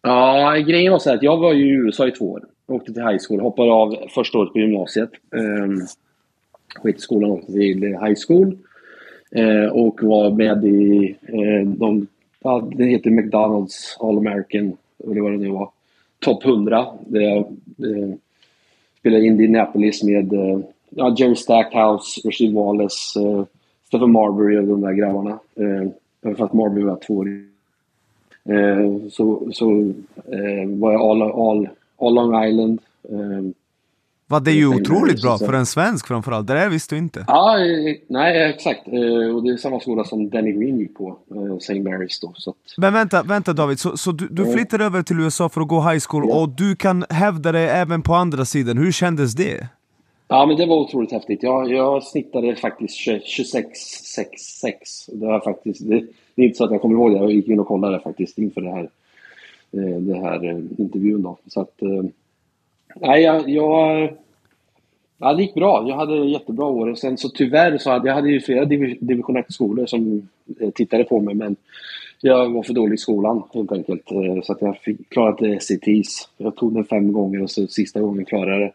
Ja, grejen var så att jag var ju i USA i två år. Jag åkte till high school, hoppade av första året på gymnasiet. Um, skitskolan åkte till high school. Eh, och var med i eh, de, ja, det heter McDonalds All American, eller vad det nu var, topp 100. Där jag eh, spelade Indianapolis med eh, ja, Jerry Stackhouse, Rasheed Wallace, eh, Stephen Marbury och de där grabbarna. Eh, för att Marbury var tvåårig. Eh, så så eh, var jag all, all, all Long Island. Eh, Eh, var det ju otroligt bra för en svensk framförallt, det där visste du inte. Ja, nej exakt. Eh, och det är samma skola som Danny Green gick på, eh, St. Mary's då. Så att... Men vänta, vänta David, så, så du, du flyttade över till USA för att gå high school ja. och du kan hävda dig även på andra sidan, hur kändes det? Ja, men det var otroligt häftigt. Jag, jag snittade faktiskt 26, 6, 6. Det, var faktiskt, det, det, är inte så att jag kommer ihåg det, jag gick in och kollade faktiskt inför det här, eh, det här intervjun då. Så att, Nej, jag, jag, ja, det gick bra. Jag hade jättebra år. Och sen så tyvärr så hade jag hade ju flera division 1-skolor som eh, tittade på mig, men jag var för dålig i skolan helt enkelt. Eh, så att jag fick, klarade S.E.T.s. Jag tog den fem gånger och så sista gången klarade jag det.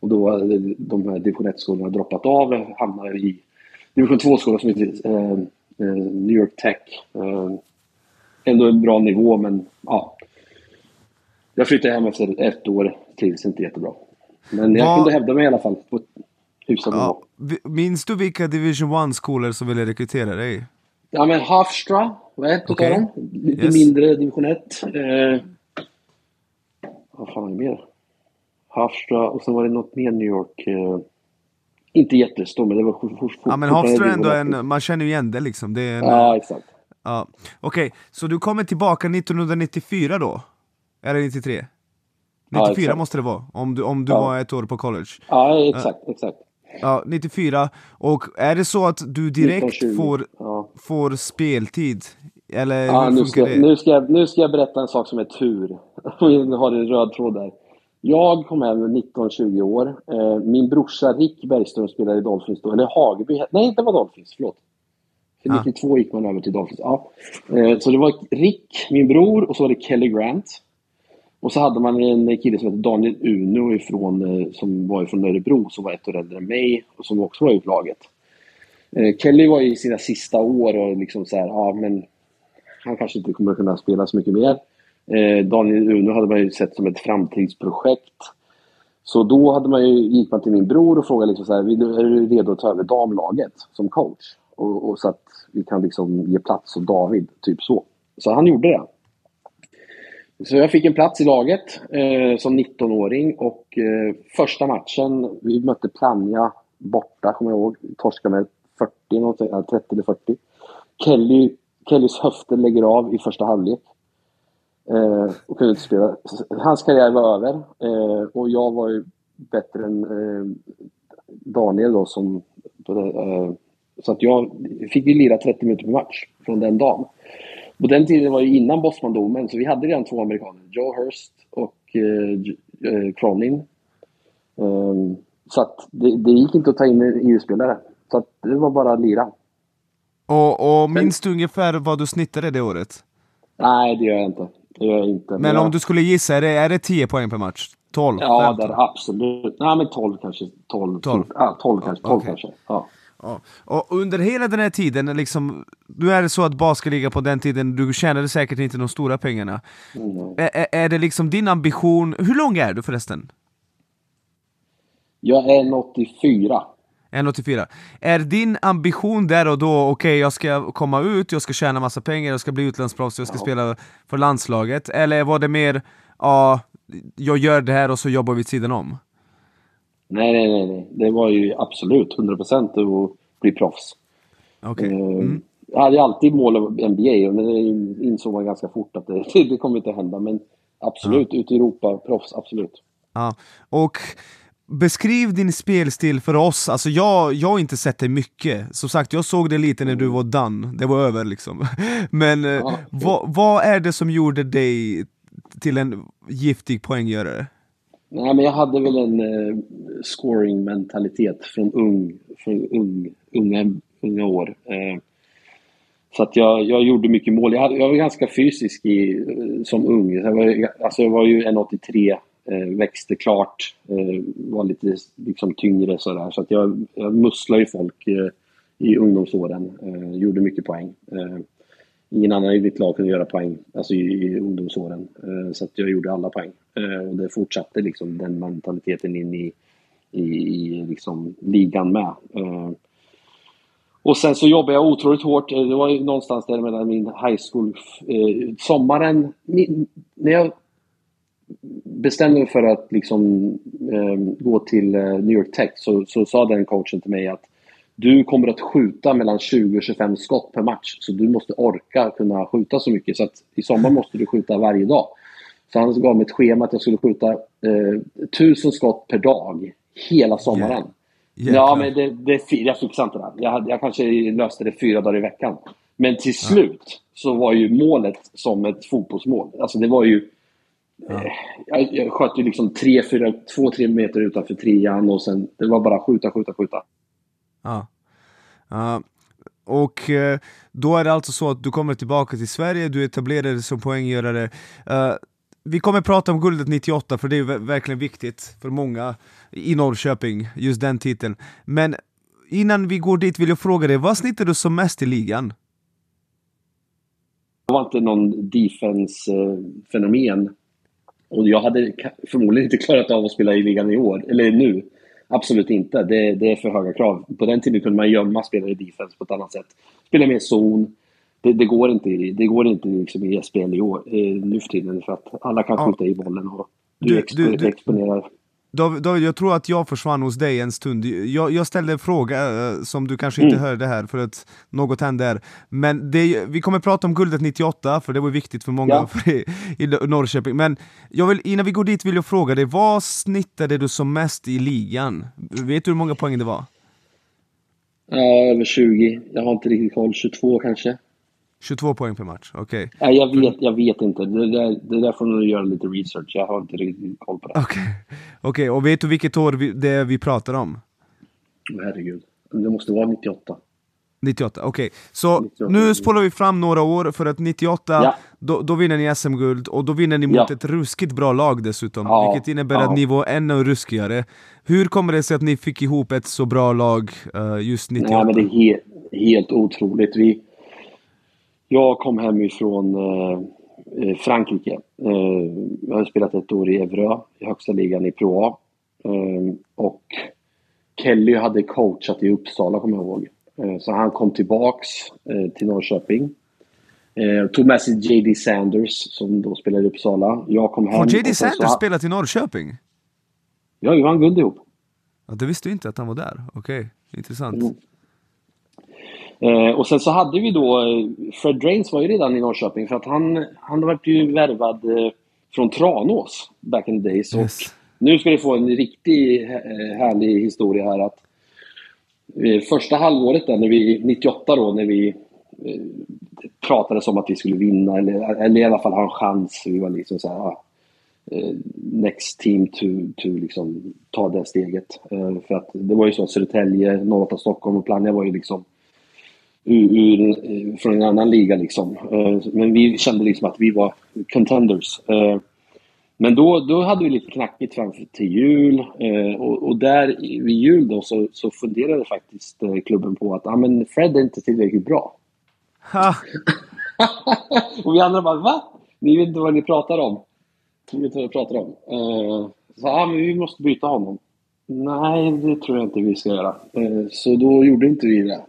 Och då hade de här division 1-skolorna droppat av. Hamnade i division 2-skolor som heter eh, eh, New York Tech. ändå en bra nivå, men ja. Jag flyttade hem efter ett år trivs inte jättebra. Men jag Var... kunde hävda mig i alla fall på ett hyfsat ja. Minns du vilka Division 1-skolor som ville rekrytera dig? Ja men Hofstra var ett okay. av dem. Lite yes. mindre division 1. Eh, vad fan är det mer? Hofstra och sen var det något mer New York. Eh, inte jättestor men det var Ja men Hofstra är ändå en, man känner ju igen det liksom. Det är en, ja exakt. Ja. Okej, okay, så du kommer tillbaka 1994 då? Eller 93? 94 ja, måste det vara, om du, om du ja. var ett år på college. Ja, exakt, exakt. Ja, 94. Och är det så att du direkt får, får speltid? Eller ja, nu ska, nu, ska jag, nu ska jag berätta en sak som är tur. Nu [LAUGHS] har en röd tråd där. Jag kom hem 19-20 år. Eh, min brorsa Rick Bergström spelade i Dolphins då, eller Hageby. Nej, det var Dolphins, förlåt. För 92 gick man över till Dolphins. Ja. Eh, så det var Rick, min bror, och så var det Kelly Grant. Och så hade man en kille som hette Daniel Uno ifrån, eh, som var från Örebro, som var ett år äldre än mig och som också var i laget. Eh, Kelly var i sina sista år och liksom så här, ja men han kanske inte kommer kunna spela så mycket mer. Eh, Daniel Uno hade man ju sett som ett framtidsprojekt. Så då hade man ju, gick man till min bror och frågade liksom så här, är du redo att ta över damlaget som coach? Och, och så att vi kan liksom ge plats åt David, typ så. Så han gjorde det. Så jag fick en plats i laget eh, som 19-åring och eh, första matchen, vi mötte Plannja borta, kommer jag ihåg, torskade med 40, 30 eh, eller 40. Kelly, Kellys höfter lägger av i första halvlek. Eh, och kunde inte spela. Hans karriär var över eh, och jag var ju bättre än eh, Daniel då som... Eh, så att jag fick ju lira 30 minuter per match från den dagen. På den tiden var det innan Bosman-domen, så vi hade redan två amerikaner. Joe Hurst och eh, eh, Cronin. Um, så att det, det, gick inte att ta in en EU-spelare. Så att det var bara att lira. Och, och minns du ungefär vad du snittade det året? Nej, det gör jag inte. det gör jag inte. Men, Men om jag- du skulle gissa, är det, är det 10 poäng per match? 12? Ja, 15? det är det absolut. Nej, men 12 kanske. 12, 12. Ja, 12 kanske. 12 Okej. kanske. Ja. Ja. Och under hela den här tiden, liksom, nu är det så att basketliga på den tiden, du tjänade säkert inte de stora pengarna. Mm. Är, det liksom din ambition, hur lång är du förresten? Jag är en 84. 1,84. Är din ambition där och då, okej jag ska komma ut, jag ska tjäna massa pengar, jag ska bli utlandsproffs, jag ska spela för landslaget? Eller var det mer, ja, jag gör det här och så jobbar vi sidan om? Nej, nej, nej, nej. Det var ju absolut 100% att bli proffs. Okej. Eh, Jag hade alltid mål om NBA och det insåg man ganska fort att det, [LAUGHS] det kommer inte hända. Men absolut, ut i Europa, proffs, absolut. Ja, och beskriv din spelstil för oss, alltså jag, jag har inte sett dig mycket, som sagt jag såg det lite när du var done, det var över liksom [LAUGHS] Men eh, Ja. vad, vad är det som gjorde dig till en giftig poänggörare? Nej, men jag hade väl en eh, scoring-mentalitet från ung, från ung, unga, unga år. Eh, så att jag, jag gjorde mycket mål. Jag, hade, jag var ganska fysisk i, eh, som ung. Jag var, alltså jag var ju 1,83, eh, växte klart, eh, var lite liksom, tyngre sådär. Så att jag, jag musslade ju folk eh, i ungdomsåren. Eh, gjorde mycket poäng. Eh, Ingen annan i mitt lag kunde göra poäng alltså i, i ungdomsåren. Eh, så att jag gjorde alla poäng. Eh, och det fortsatte liksom den mentaliteten in i, i, i liksom ligan med. Eh, och sen så jobbade jag otroligt hårt. Det var någonstans där mellan min high school... Sommaren... När jag bestämde mig för att liksom, gå till New York Tech så, så sa den coachen till mig att du kommer att skjuta mellan 20 och 25 skott per match. Så du måste orka kunna skjuta så mycket. Så att i sommar måste du skjuta varje dag. Så han gav mig ett schema att jag skulle skjuta eh, 1000 skott per dag hela sommaren. Jäklar. Ja, men det, det, jag fixade inte det. Jag, jag kanske löste det fyra dagar i veckan. Men till slut så var ju målet som ett fotbollsmål. Alltså det var ju... Eh, jag, jag sköt ju liksom 2-3 meter utanför trean och sen det var bara skjuta, skjuta, skjuta. Ja. Uh, Och uh, då är det alltså så att du kommer tillbaka till Sverige, du etablerar dig som poänggörare. Uh, vi kommer prata om guldet 98 för det är verkligen viktigt för många i Norrköping, just den titeln. Men innan vi går dit vill jag fråga dig, vad snittar du som mest i ligan? Jag var inte någon defense-fenomen. Och jag hade förmodligen inte klarat av att spela i ligan i år, eller nu. Absolut inte. Det, det är för höga krav. På den tiden kunde man gömma spelare i defense på ett annat sätt. Spela mer zon. Det, det går inte, det går inte liksom i SPL i år, eh, nu för tiden för att alla kan Ja. skjuta i bollen och du, Du- expo, du- du- exponerar. David, jag tror att jag försvann hos dig en stund. Jag, jag ställde en fråga eh, som du kanske inte Mm. hörde här för att något hände här. Men det, vi kommer prata om guldet 98 för det var viktigt för många Ja. för [LAUGHS] i, i Norrköping. Men jag vill, innan vi går dit vill jag fråga dig, vad snittade du som mest i ligan? Vet du hur många poäng det var? Ja, över 20. Jag har inte riktigt koll. 22 kanske? 22 poäng per match, okej. Nej, jag vet, jag vet inte. Det där, det där får du göra lite research. Jag har inte riktigt koll på det. Okej, Okej, och vet du vilket år vi, det är vi pratar om? Herregud. Det måste vara 98. 98, okej. Så 98. nu spolar vi fram några år för att 98, Ja. då, då vinner ni SM-guld och då vinner ni mot Ja. ett ruskigt bra lag dessutom. Ja, Vilket innebär att ni var ännu ruskigare. Hur kommer det sig att ni fick ihop ett så bra lag eh, just 98? Nej, men det är helt, helt otroligt. Vi, jag kom hemifrån eh, eh, Frankrike. Eh, jag har spelat ett år i Evreux, i högsta ligan i Pro A. Eh, och Kelly hade coachat i Uppsala, kommer jag ihåg. Eh, så han kom tillbaks eh, till Norrköping. Eh, tog med sig JD Sanders, som då spelade i Uppsala. Jag kom hem... Har JD så Sanders ha- spelat i Norrköping? Ja, vi vann guld ihop. Ja, det visste jag inte att han var där. Okej, intressant. Mm. Eh, och sen så hade vi då, eh, Fred Drains var ju redan i Norrköping för att han, han var ju värvad eh, från Tranås back in the days. Yes. Och nu ska ni få en riktig eh, härlig historia här att första halvåret där, när vi, 98 då, när vi eh, pratades om att vi skulle vinna eller, eller i alla fall ha en chans. Vi var liksom så här, ah, next team to, to liksom ta det steget. För att det var ju så att Södertälje, 08 Stockholm och Plannja var ju liksom ur, från en annan liga. Liksom. Men vi kände liksom att vi var contenders. Men då, då hade vi lite knackigt framför till jul och, och där vid jul då så, så funderade faktiskt klubben på att ah, men Fred är inte tillräckligt bra. [LAUGHS] och vi andra bara va? Ni vet inte vad ni pratar om. Ni vet inte vad ni pratar om. Så ah, men vi måste byta honom. Nej, det tror jag inte vi ska göra. Eh, så då gjorde inte vi det.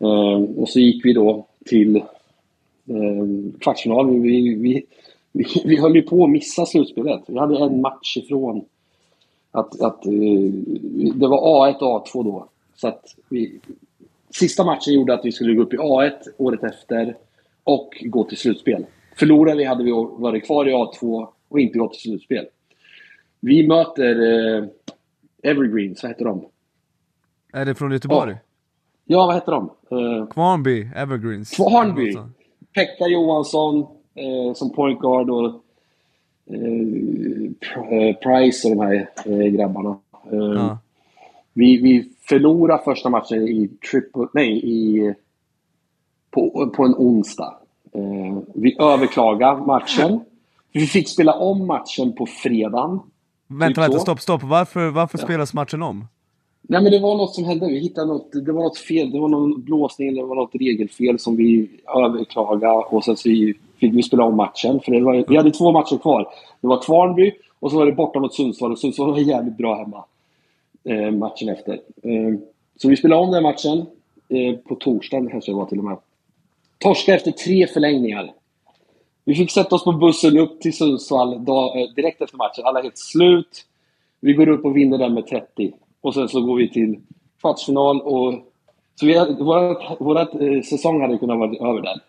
Eh, och så gick vi då till eh, kvartsfinal. Vi, vi, vi, vi höll ju på att missa slutspelet. Vi hade en match ifrån att, att eh, det var A1 och A2 då. Så att vi, sista matchen gjorde att vi skulle gå upp i A1 året efter och gå till slutspel. Förlorade vi hade vi varit kvar i A2 och inte gått till slutspel. Vi möter eh, Evergreens, vad heter de? Är det från Göteborg? Ja, ja vad heter de? Uh, Kvarnby Evergreens. Kvarnby! Pekka Johansson eh, som point guard och eh, Price och de här eh, grabbarna. Eh, ja. vi, vi förlorade första matchen i triple, nej, i, på, på en onsdag. Eh, vi överklagade matchen. Vi fick spela om matchen på fredagen. Vänta, typ vänta, stopp, stopp. Varför, varför ja. spelas matchen om? Nej men det var något som hände. Vi hittade något, det var något fel. Det var någon blåsning eller det var något regelfel som vi överklagade och sen så fick vi spela om matchen. För det var, vi hade två matcher kvar. Det var Kvarnby och så var det borta mot Sundsvall och Sundsvall var jävligt bra hemma. Eh, matchen efter. Eh, så vi spelade om den matchen eh, på torsdagen kanske det var till och med. Torska efter tre förlängningar. Vi fick sätta oss på bussen upp till Sundsvall dag, eh, direkt efter matchen. Alla helt slut. Vi går upp och vinner den med 30. Och sen så går vi till kvartsfinal och... Så vi, vårat, vårat eh, säsong hade kunnat vara över där.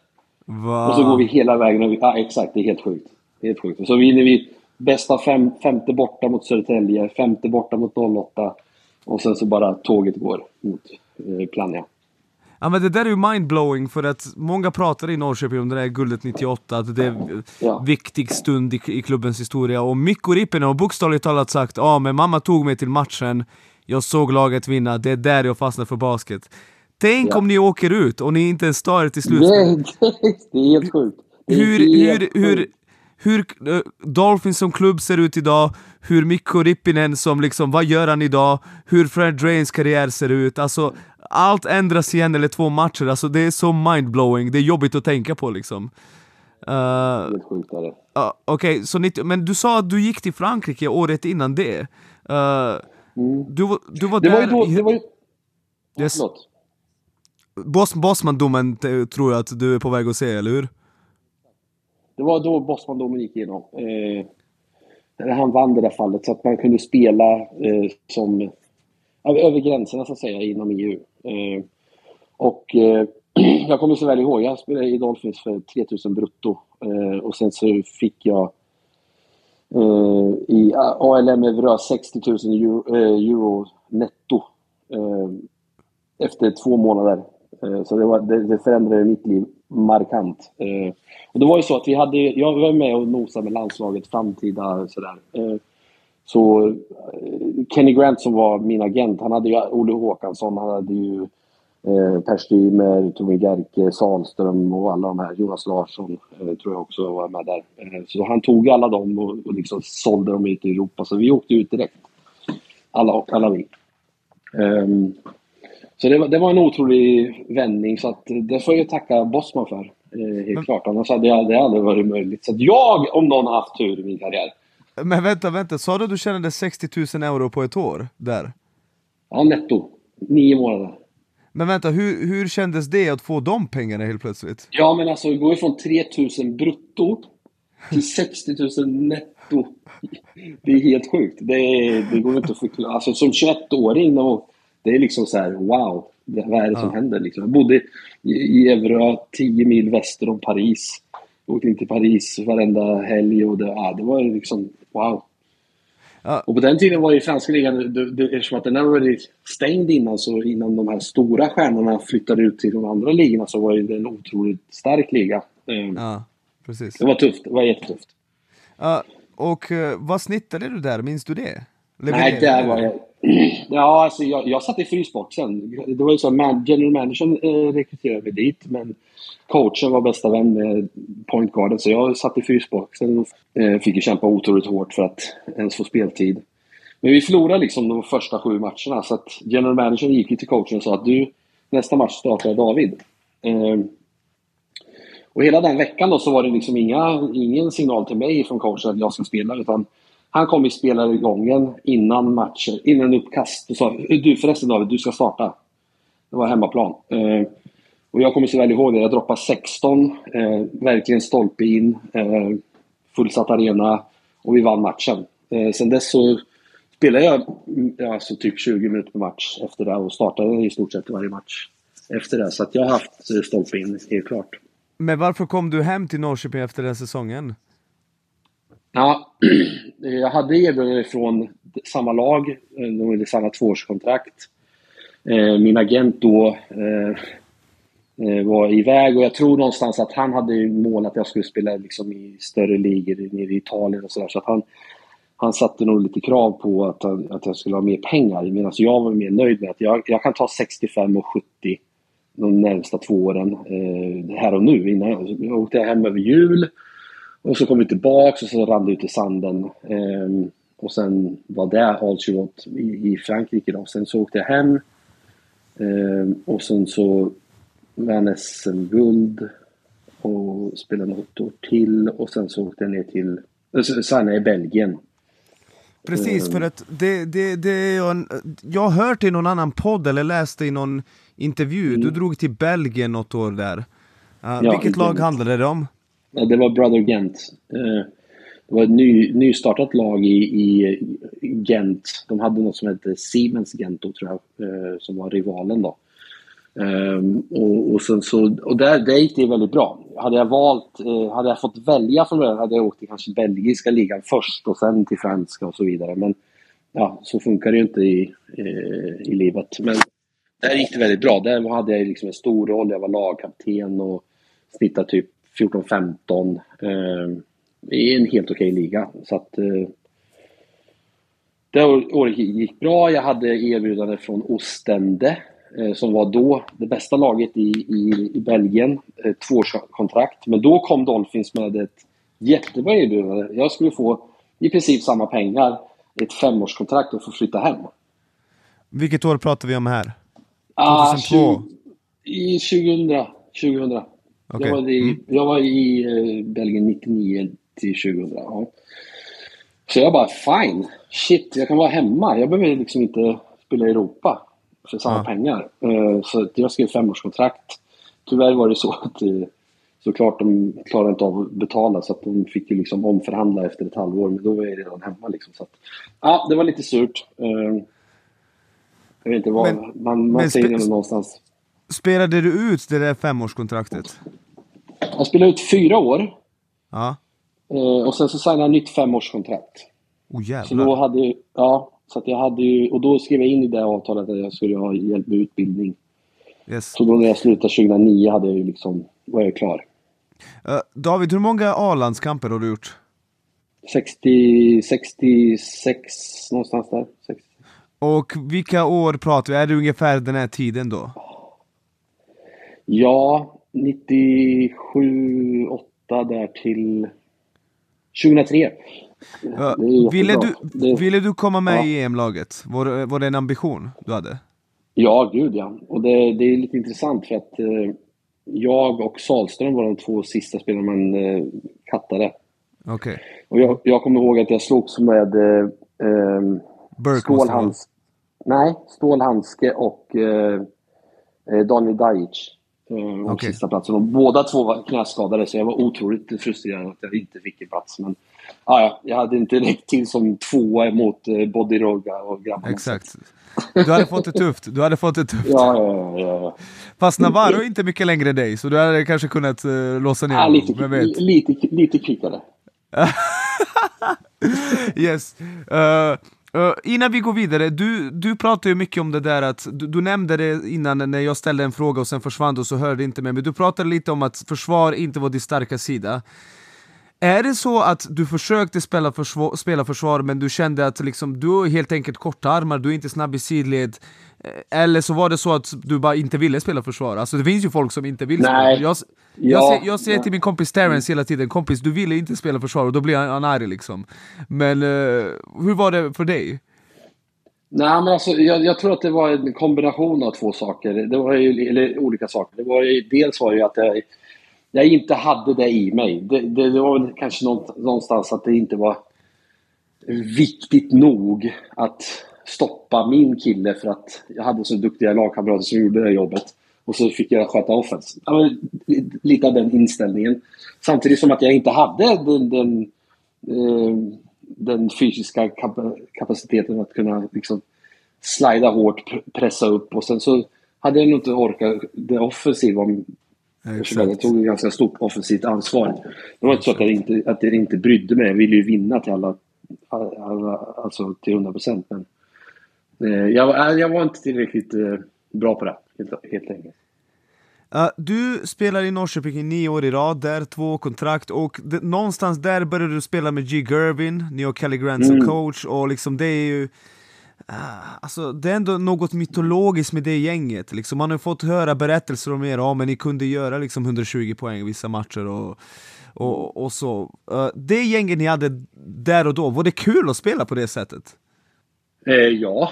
Va? Och så går vi hela vägen. Och vi, ja, exakt. Det är helt sjukt. Helt sjukt. Och så vinner vi bästa fem, femte borta mot Södertälje, femte borta mot 08. Och sen så bara tåget går mot eh, Plannja. Ja men det där är ju mindblowing för att många pratar i Norrköping om det där guldet 98, att det är en ja. viktig stund i, i, klubbens historia. Och Mikko Rippinen har bokstavligt talat sagt ja men mamma tog mig till matchen, jag såg laget vinna, det är där jag fastnade för basket. Tänk ja. om ni åker ut och ni inte ens tar er till slut. [LAUGHS] det är helt sjukt. Hur, hur, hur, hur uh, Dolphins som klubb ser ut idag, hur Mikko Rippinen som liksom, vad gör han idag? Hur Fred Drains karriär ser ut, alltså allt ändras igen eller två matcher, alltså det är så mindblowing, det är jobbigt att tänka på liksom. Uh, uh, Okej, okay, men du sa att du gick till Frankrike året innan det. Uh, mm. du, du var det där... Var ju då, det var ju... Yes. Boss, Bosman-domen tror jag att du är på väg att se, eller hur? Det var då Bosman-domen gick igenom. Eh, han vann det där fallet, så att man kunde spela eh, som över gränserna så att säga inom EU. Eh, och eh, [CLEARS THROAT] jag kommer så väl ihåg, jag spelade i Dolphins för 3000 brutto eh, och sen så fick jag Eh, i ALM Evra 60 000 euro, eh, euro netto eh, efter två månader. Så det, var, det, det förändrade mitt liv markant. Och det var ju så att vi hade, jag var med och nosade med landslaget framtida sådär. Så Kenny Grant som var min agent, han hade ju Olle Håkansson, han hade ju eh, Per Strymer, Tommy Gerke, Salström och alla de här. Jonas Larsson eh, tror jag också var med där. Eh, så han tog alla dem och, och liksom sålde dem ut i Europa. Så vi åkte ut direkt. Alla, alla vi. Um, så det var, det var en otrolig vändning, så att det får jag tacka Bosman för. Helt klart, annars hade det aldrig varit möjligt. Så jag, om någon, har haft tur i min karriär. Men vänta, vänta, sa du att du tjänade 60 000 euro på ett år där? Ja, netto. Nio månader. Men vänta, hur, hur kändes det att få de pengarna helt plötsligt? Ja, men alltså, det går från 3 000 brutto till 60 000 netto. Det är helt sjukt. Det, är, det går inte att förklara. Alltså, som 21-åring, det är liksom så här, wow. vad är det som händer? Liksom. Jag bodde i, i Evrö, 10 mil väster om Paris. Jag åkte in till Paris varenda helg och det, ja, det var liksom wow. Ja. Och på den tiden var ju franska ligan, eftersom att den var väldigt stängd innan, så innan de här stora stjärnorna flyttade ut till de andra ligorna så var det en otroligt stark liga. Ehm, ja, precis. Det var tufft, det var jättetufft. Ja, och uh, vad snittade du där, minns du det? Levererade Nej, där var jag, [CLEARS THROAT] Ja, alltså jag, jag satt i frysboxen. Det var ju så man, general managern eh, rekryterade mig dit, men coachen var bästa vän med pointguarden, så jag satt i frysboxen och eh, fick ju kämpa otroligt hårt för att ens få speltid. Men vi förlorade liksom de första sju matcherna, så att general managern gick ju till coachen och sa att du, nästa match startar David. Ehm, och hela den veckan då så var det liksom inga, ingen signal till mig från coachen att jag ska spela, utan han kom i spelargången innan matcher, innan uppkast och sa du förresten David, du ska starta. Det var hemmaplan. Ehm, och jag kommer så väl ihåg det, jag droppade 16, eh, verkligen stolpe in, eh, fullsatt arena och vi vann matchen. Eh, sen dess så spelade jag alltså typ 20 minuter per match efter det och startade i stort sett varje match efter det. Så att jag har haft eh, stolpe in, helt klart. Men varför kom du hem till Norrköping efter den säsongen? Ja, [CLEARS THROAT] jag hade erbjudande från samma lag, eh, de hade samma tvåårskontrakt. Eh, min agent då Eh, var iväg och jag tror någonstans att han hade mål att jag skulle spela liksom i större ligor nere i Italien och sådär. Så att han, han satte nog lite krav på att, att jag skulle ha mer pengar medan jag var mer nöjd med att jag, jag kan ta 65 och 70 de närmsta två åren eh, här och nu. Innan jag, jag åkte hem över jul och så kom vi tillbaks och så rann det ut i sanden. Eh, och sen var det allt i, i Frankrike då. Sen så åkte jag hem eh, och sen så vann SM-guld och spelade något år till och sen så åkte jag ner till, eh, signade i Belgien. Precis, ehm. för att det, det, det jag, jag har hört i någon annan podd eller läste i någon intervju, mm. du drog till Belgien något år där. Uh, ja, vilket lag handlade det om? Ja, det var Brother Gent. Uh, det var ett ny, nystartat lag i, i Gent. De hade något som hette Siemens Gent då, tror jag, uh, som var rivalen då. Um, och, och, sen så, och där, där gick det väldigt bra. Hade jag valt, eh, hade jag fått välja från början hade jag åkt till kanske belgiska ligan först och sen till franska och så vidare. Men ja, så funkar det ju inte i, eh, i livet. Men där gick det väldigt bra. Där hade jag liksom en stor roll. Jag var lagkapten och snittade typ 14-15 eh, i en helt okej liga. Så att eh, det året gick bra. Jag hade erbjudande från Ostende som var då det bästa laget i, i, i Belgien. Ett tvåårskontrakt. Men då kom Dolphins med ett jättebra erbjudande. Jag skulle få i princip samma pengar, ett femårskontrakt och få flytta hem. Vilket år pratar vi om här? 2002? Ah, I 2000. 2000. Okay. Jag var i, mm. jag var i uh, Belgien 99 till 2000. Ja. Så jag bara, fine. Shit, jag kan vara hemma. Jag behöver liksom inte spela i Europa för samma ja. pengar. Uh, så jag skrev femårskontrakt. Tyvärr var det så att såklart de klarade inte av att betala så att de fick ju liksom omförhandla efter ett halvår. Men då var jag redan hemma liksom. Så att, ja, det var lite surt. Uh, jag vet inte vad, men, man, man säger det någonstans. Spelade du ut det där femårskontraktet? Jag spelade ut fyra år. Ja. Eh, och sen så signade jag nytt femårskontrakt. Oh jävlar. Så då hade, ja, så att jag hade ju, och då skrev jag in i det avtalet att jag skulle ha hjälp med utbildning. Yes. Så då när jag slutade 2009 hade jag ju liksom, var jag klar. Uh, David, hur många A-landskamper har du gjort? 60, 66 någonstans där. 60. Och vilka år pratar vi? Är det ungefär den här tiden då? Ja, 97, 8 där till 2003. Ville, du, det... ville du komma med ja. i EM-laget? Var, var det en ambition du hade? Ja, gud ja. Och det, det är lite intressant för att eh, jag och Salström var de två sista spelarna man eh, kattade. Okej. Okay. Och jag, jag kommer ihåg att jag slogs med eh, eh Stålhandske. Nej, Stålhandske och eh, eh, Daniel Dajic. Eh, okay. sista platsen. Och båda två var knäskadade så jag var otroligt frustrerad att jag inte fick en plats. Men ah, ja, jag hade inte räckt till som tvåa mot eh, Bodiroga och grabbarna. Exakt. Du hade fått det tufft. Du hade fått det tufft. ja, ja, ja, ja. Fast Navarro är inte mycket längre än dig, så du hade kanske kunnat uh, låsa ner ja, lite, vet. lite, lite kvickare. [LAUGHS] yes. Uh, Uh, innan vi går vidare, du, du pratar ju mycket om det där att, du, du, nämnde det innan när jag ställde en fråga och sen försvann du och så hörde inte med men du pratade lite om att försvar inte var din starka sida. Är det så att du försökte spela försvar, spela försvar men du kände att liksom, du är helt enkelt korta armar, du är inte snabb i sidled? Eh, eller så var det så att du bara inte ville spela försvar? Alltså det finns ju folk som inte vill Nej. spela. Jag, Ja, jag, jag säger till min kompis Terrence hela tiden, kompis du ville inte spela försvar och då blir han, arg liksom. Men eh, hur var det för dig? Nej, men alltså, jag, jag tror att det var en kombination av två saker. Det var ju, eller olika saker. Det var ju, dels var det ju att jag, jag inte hade det i mig. Det, det, det var väl kanske någonstans att det inte var viktigt nog att stoppa min kille för att jag hade så duktiga lagkamrater som gjorde det jobbet. Och så fick jag sköta offense. Ja, Lite av den inställningen. Samtidigt som att jag inte hade den, den, eh, den fysiska kapaciteten att kunna liksom slida hårt, pressa upp och sen så hade jag nog inte orkat det offensiva. om- jag tog ett ganska stort offensivt ansvar. Det var inte så att jag inte, att jag inte brydde mig. Jag ville ju vinna till alla, alla alltså till 100 procent. Men eh, jag, var- jag var inte tillräckligt eh, bra på det, helt, helt enkelt. Ja, du spelar i Norrköping i nio år i rad, där två kontrakt och det, någonstans där började du spela med G. Gervin, ni har Kelly Grant som Mm. coach och liksom det är ju Ah, alltså det är ändå något mytologiskt med det gänget, liksom, man har fått höra berättelser om er, ja men ni kunde göra liksom 120 poäng i vissa matcher och, och, och så. Eh, det gänget ni hade där och då, var det kul att spela på det sättet? Eh, ja.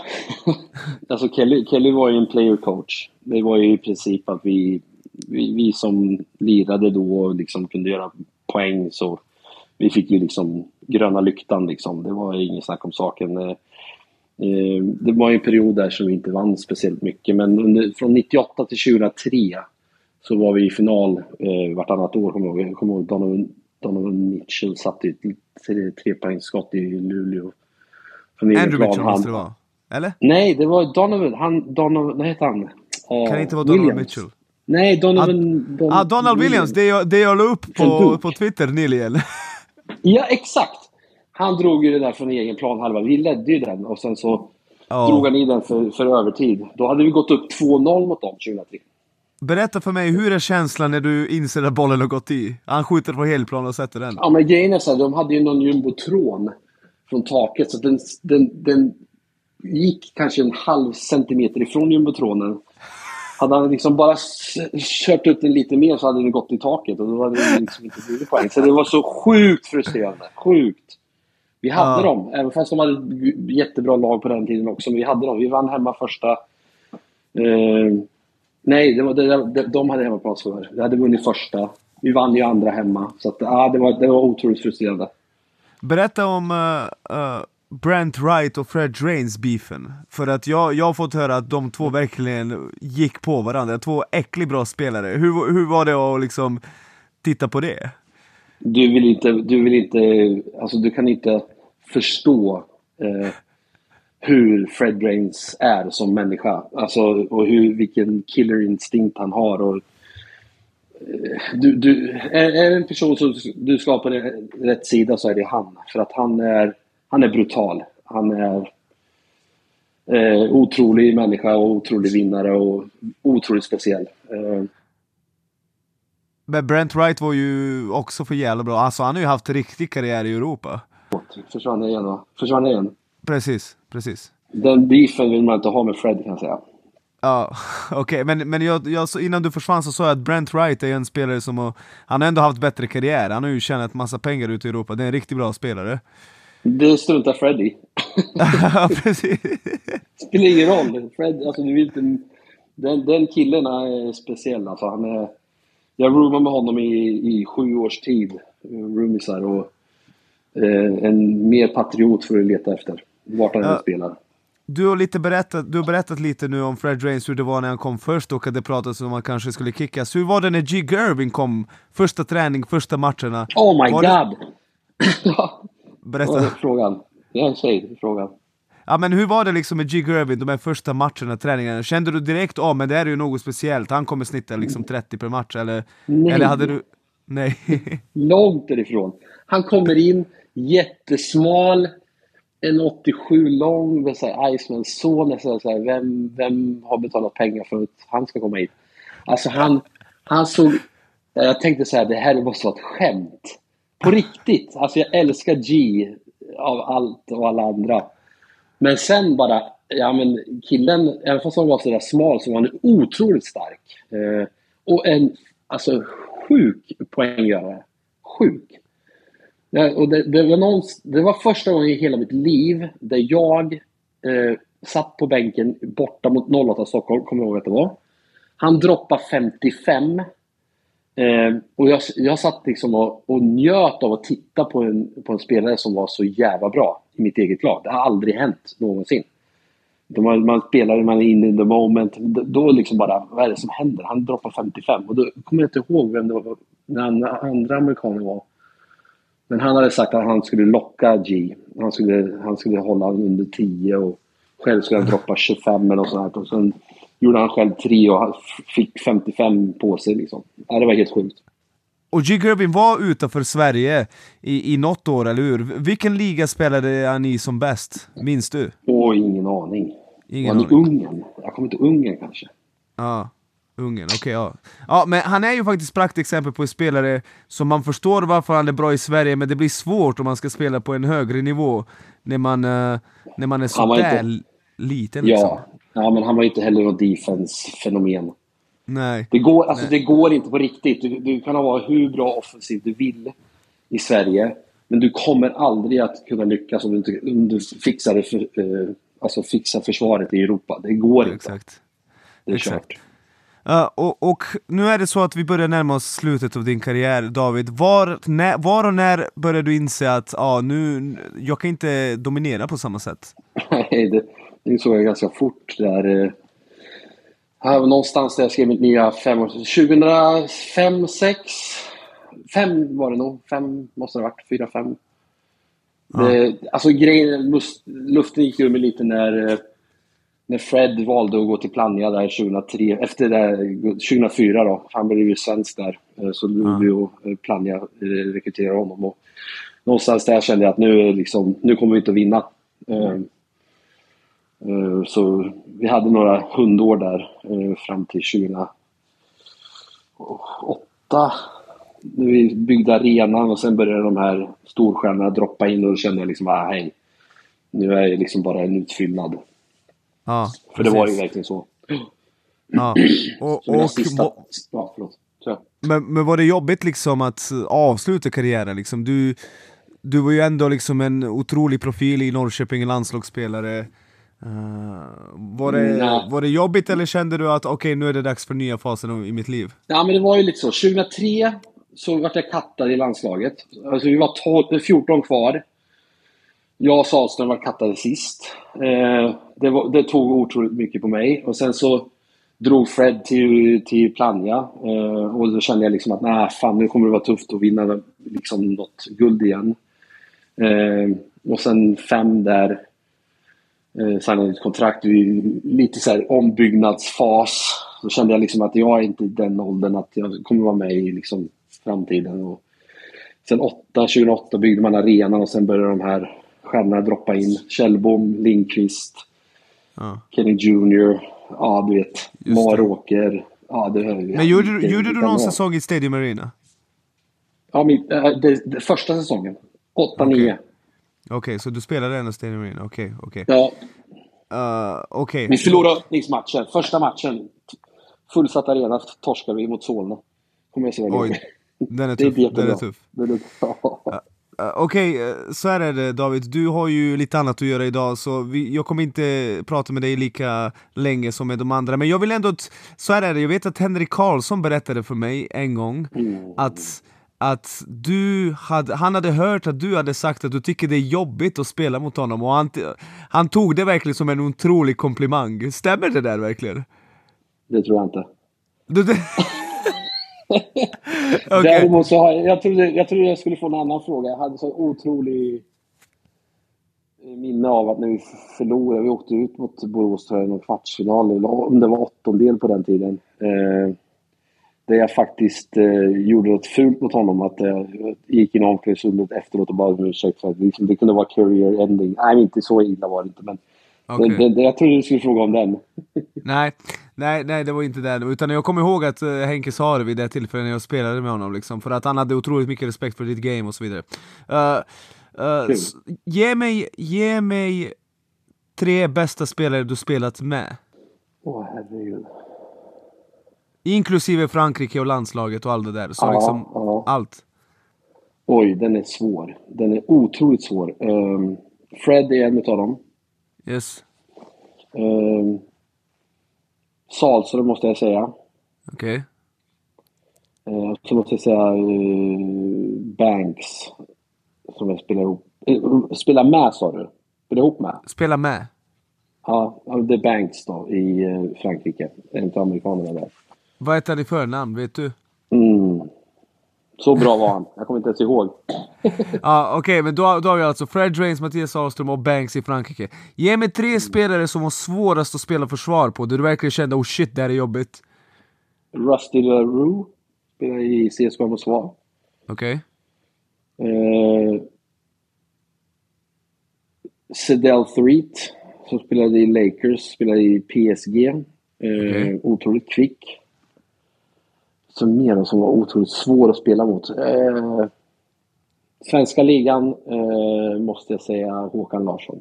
[LAUGHS] alltså Kelly, Kelly var ju en player coach. Det var ju i princip att vi, vi, vi som lirade då och liksom kunde göra poäng så vi fick ju liksom gröna lyktan liksom. Det var ju inget snack om saken. Eh, Eh, det var ju en period där som vi inte vann speciellt mycket men under, från 98 till 2003 så var vi i final eh, vartannat år. Kommer jag ihåg. Jag kommer ihåg Donovan, Donovan Mitchell satte ett tre, trepoängsskott i Luleå. Andrew. Mitchell Han- måste det vara? Eller? Nej, det var Donovan. Han, Donovan, vad heter han? Eh, Kan det inte vara Donald Williams. Mitchell? Nej, Donovan... Don, Ah, Donald Williams, det jag, det jag la upp på, på Twitter nyligen. [LAUGHS] Ja, exakt! Han drog ju det där från egen planhalva. Vi ledde ju den och sen så Ja. drog han i den för, för övertid. Då hade vi gått upp 2-0 mot dem 2003. Berätta för mig, hur är känslan när du inser att bollen har gått i? Han skjuter på helplan och sätter den. Ja, men grejen är så här, de hade ju någon jumbotron från taket så den, den, den gick kanske en halv centimeter ifrån jumbotronen. Hade han liksom bara kört upp den lite mer så hade den gått i taket och då hade det liksom inte blivit poäng. Så det var så sjukt frustrerande. Sjukt. Vi hade Ja. dem, även fast de hade jättebra lag på den tiden också. Men vi hade dem. Vi vann hemma första... Eh, nej, det var, det, det, de hade hemmaplansförlust. Vi hade vunnit första. Vi vann ju andra hemma. Så att, ja, det, var, det var otroligt frustrerande. Berätta om uh, uh, Brent Wright och Fred Drains beefen. För att jag, jag har fått höra att de två verkligen gick på varandra. Två äckligt bra spelare. Hur, hur var det att liksom titta på det? Du vill inte, du vill inte, alltså du kan inte förstå eh, hur Fred Drains är som människa. Alltså, och hur, vilken killer instinkt han har. Och, eh, du, du, är, är det en person som du ska ha på rätt- rätt sida så är det han. För att han är, han är brutal. Han är eh, otrolig människa och otrolig vinnare och otroligt speciell. Eh, men Brent Wright var ju också för jävla bra. Alltså han har ju haft riktig karriär i Europa. försvann igen va? Försvann igen. Precis, precis. Den beefen vill man inte ha med Fred kan jag säga. Ja, [LAUGHS] okej, men, men jag, jag, innan du försvann så sa jag att Brent Wright är en spelare som har, han har ändå haft bättre karriär, han har ju tjänat massa pengar ute i Europa, det är en riktigt bra spelare. Det struntar Fred i. [LAUGHS] Ja, precis. [LAUGHS] Spelar ingen roll. Fred, alltså du vill inte... Den, den killen är speciell alltså. Han är, jag roomade med honom i, i sju års tid. Roomisar och eh, en mer patriot för att leta efter. Vart han än Ja. spelar. Du har, lite berättat, du har berättat lite nu om Fred Drains, hur det var när han kom först och att det pratades om att han kanske skulle kickas. Hur var det när G. Gervin kom? Första träning, första matcherna? Oh my Var det- god! Ja, Vad är Berätta. frågan? Jag säger frågan. Ja men hur var det liksom med G. Gervin, de här första matcherna, träningarna? Kände du direkt, ja men det här är ju något speciellt, han kommer snitta liksom 30 per match eller? Nej. Eller hade du... Nej. [LAUGHS] Långt därifrån. Han kommer in, jättesmal, en 87 lång, med så här Iceman son. Säger så här, vem, vem har betalat pengar för att han ska komma hit? Alltså han, han såg... Jag tänkte så här, det här måste vara ett skämt. På riktigt. Alltså jag älskar G av allt och alla andra. Men sen bara, ja men killen, även fast han var sådär smal så var han otroligt stark. Eh, och en, alltså sjuk poänggörare. Sjuk. Ja, och det, det, var någon, det var första gången i hela mitt liv där jag eh, satt på bänken borta mot 08 Stockholm, kommer jag ihåg att det var. Han droppade 55. Eh, och jag, jag satt liksom och, och njöt av att titta på en, på en spelare som var så jävla bra i mitt eget lag. Det har aldrig hänt någonsin. Man, man spelar, man är inne in the moment. Då liksom bara, vad är det som händer? Han droppar 55. Och då kommer jag inte ihåg vem det var, den andra amerikanen var. Men han hade sagt att han skulle locka G. Han skulle, han skulle hålla under 10 och själv skulle han droppa 25 eller något sånt. Och sen gjorde han själv 3 och fick 55 på sig liksom. Ja, det var helt sjukt. Och G. Gervin var utanför Sverige i, i något år, eller hur? Vilken liga spelade han i som bäst? Minns du? Åh, ingen aning. Ingen var han i Ungern? Jag kommer inte Ungern kanske. Ja. Ungern, okej okay, ja. Ja, men han är ju faktiskt praktexempel på en spelare som man förstår varför han är bra i Sverige, men det blir svårt om man ska spela på en högre nivå när man, uh, när man är sådär inte... liten. Liksom. Ja. Ja, men han var inte heller något defense-fenomen. Nej. Det går, alltså, Nej. det går inte på riktigt. Du, du kan ha hur bra offensiv du vill i Sverige, men du kommer aldrig att kunna lyckas om du, inte, om du fixar, för, uh, alltså fixar försvaret i Europa. Det går inte. Exakt. Det är Exakt. kört. Uh, och, och, nu är det så att vi börjar närma oss slutet av din karriär, David. Var, när, var och när började du inse att ah, nu, jag kan inte dominera på samma sätt? [LAUGHS] Nej, det, det såg jag ganska fort. Där, eh, här, någonstans där jag skrev mitt nya femårs... 2005, 6 5 var det nog. Fem måste det ha varit. Fyra, fem. Ja. Det, alltså grejen, luften gick ur mig lite när eh, när Fred valde att gå till Plannja där 2003, efter det, 2004 då, han blev ju svensk där, eh, så Luleå ja. Eh, Plannja rekryterade honom. Och någonstans där kände jag att nu, liksom, nu kommer vi inte att vinna. Mm. Så vi hade några hundår där fram till 2008. När vi byggde arenan och sen började de här storstjärnorna droppa in och då kände jag liksom, ah, hej, nu är jag liksom bara en utfyllnad. Ja, För det var ju verkligen så. Ja. [CLEARS THROAT] Och, och, sista... ja, förlåt. Men, men var det jobbigt liksom att avsluta karriären? Liksom? Du, du var ju ändå liksom en otrolig profil i Norrköping, landslagsspelare. Uh, var, det, var det jobbigt eller kände du att okej, okay, nu är det dags för nya fasen i mitt liv? Ja, men det var ju lite så. 2003 så vart jag kattad i landslaget. Alltså vi var 12, 14 kvar. Jag och Sahlström var kattade sist. Eh, det, var, det, tog otroligt mycket på mig. Och sen så drog Fred till, till Plannja. Eh, och då kände jag liksom att nej, fan nu kommer det vara tufft att vinna liksom, något guld igen. Eh, och sen fem där. Eh, signade ett kontrakt i lite så här ombyggnadsfas. Då kände jag liksom att jag är inte i den åldern att jag kommer vara med i liksom, framtiden. Och sen 8, 2008 byggde man arenan och sen började de här stjärnorna droppa in. Källbom, Lindqvist, ja. Kenny Jr. Ja, du vet. Maråker. Ja, det, Men gjorde, det, gjorde du någon säsong i Stadium Arena? Ja, min, äh, det, det, första säsongen. 8-9. Okej, okay. okay, så du spelade ändå Stadium Arena? Okej, okay, okej. Ja. Uh, okay. Vi förlorade öppningsmatchen. Första matchen. Fullsatt arena torskade vi mot Solna. Kommer jag så Oj, den är tuff. Det är den är tuff. Den är. Uh, [LAUGHS] Okej, okay, uh, så är det David. Du har ju lite annat att göra idag, så vi, jag kommer inte prata med dig lika länge som med de andra. Men jag vill ändå... Så är det, jag vet att Henrik Karlsson berättade för mig en gång mm. att att du hade, han hade hört att du hade sagt att du tycker det är jobbigt att spela mot honom och han, han tog det verkligen som en otrolig komplimang. Stämmer det där verkligen? Det tror jag inte. Du, det... [LAUGHS] okay. Däremot så har jag, jag trodde, jag trodde jag skulle få en annan fråga. Jag hade så otrolig minne av att när vi förlorade, vi åkte ut mot Borås tror jag, i någon kvartsfinal, om det var åttondel på den tiden. Eh, där jag faktiskt eh, gjorde något fult mot honom. Att jag eh, gick in i omklädningsrummet efteråt och bad om ursäkt för att liksom, det kunde vara career ending. Nej, inte så illa var det inte, men Okej. Det, det, jag trodde du skulle fråga om den. [LAUGHS] Nej, nej, nej, det var inte det. Utan jag kommer ihåg att uh, Henke sa det vid det tillfället när jag spelade med honom, liksom, för att han hade otroligt mycket respekt för ditt game och så vidare. Uh, uh, ge, mig, ge mig tre bästa spelare du spelat med. Åh herregud. Inklusive Frankrike och landslaget och allt det där. Så Ja, liksom, ja. allt. Oj, den är svår. Den är otroligt svår. Um, Fred är en utav dem. Yes, Um, Salström måste jag säga. okej. Uh, så måste jag säga eh, Banks. Som jag spelar ihop. Uh, spelar med sa du? Spelar ihop med? Spela med. Ja, det är Banks då i eh, Frankrike. En av amerikanerna där. Vad heter han i förnamn, vet du? Mm. Så bra var han. Jag kommer inte ens ihåg. Ja, okej, men då, då har vi alltså Fred Drains, Mattias Ahlström och Banks i Frankrike. Ge mig tre spelare som var svårast att spela försvar på, där du verkligen kände oh shit, det här är jobbigt. Rusty LaRue spelar i CSKA Moskva. Okej? Eh, Sedell Threet, som spelade i Lakers, spelade i PSG. Eh, Okej. Otroligt kvick. Så mer som var otroligt svår att spela mot. Eh, svenska ligan eh, måste jag säga Håkan Larsson.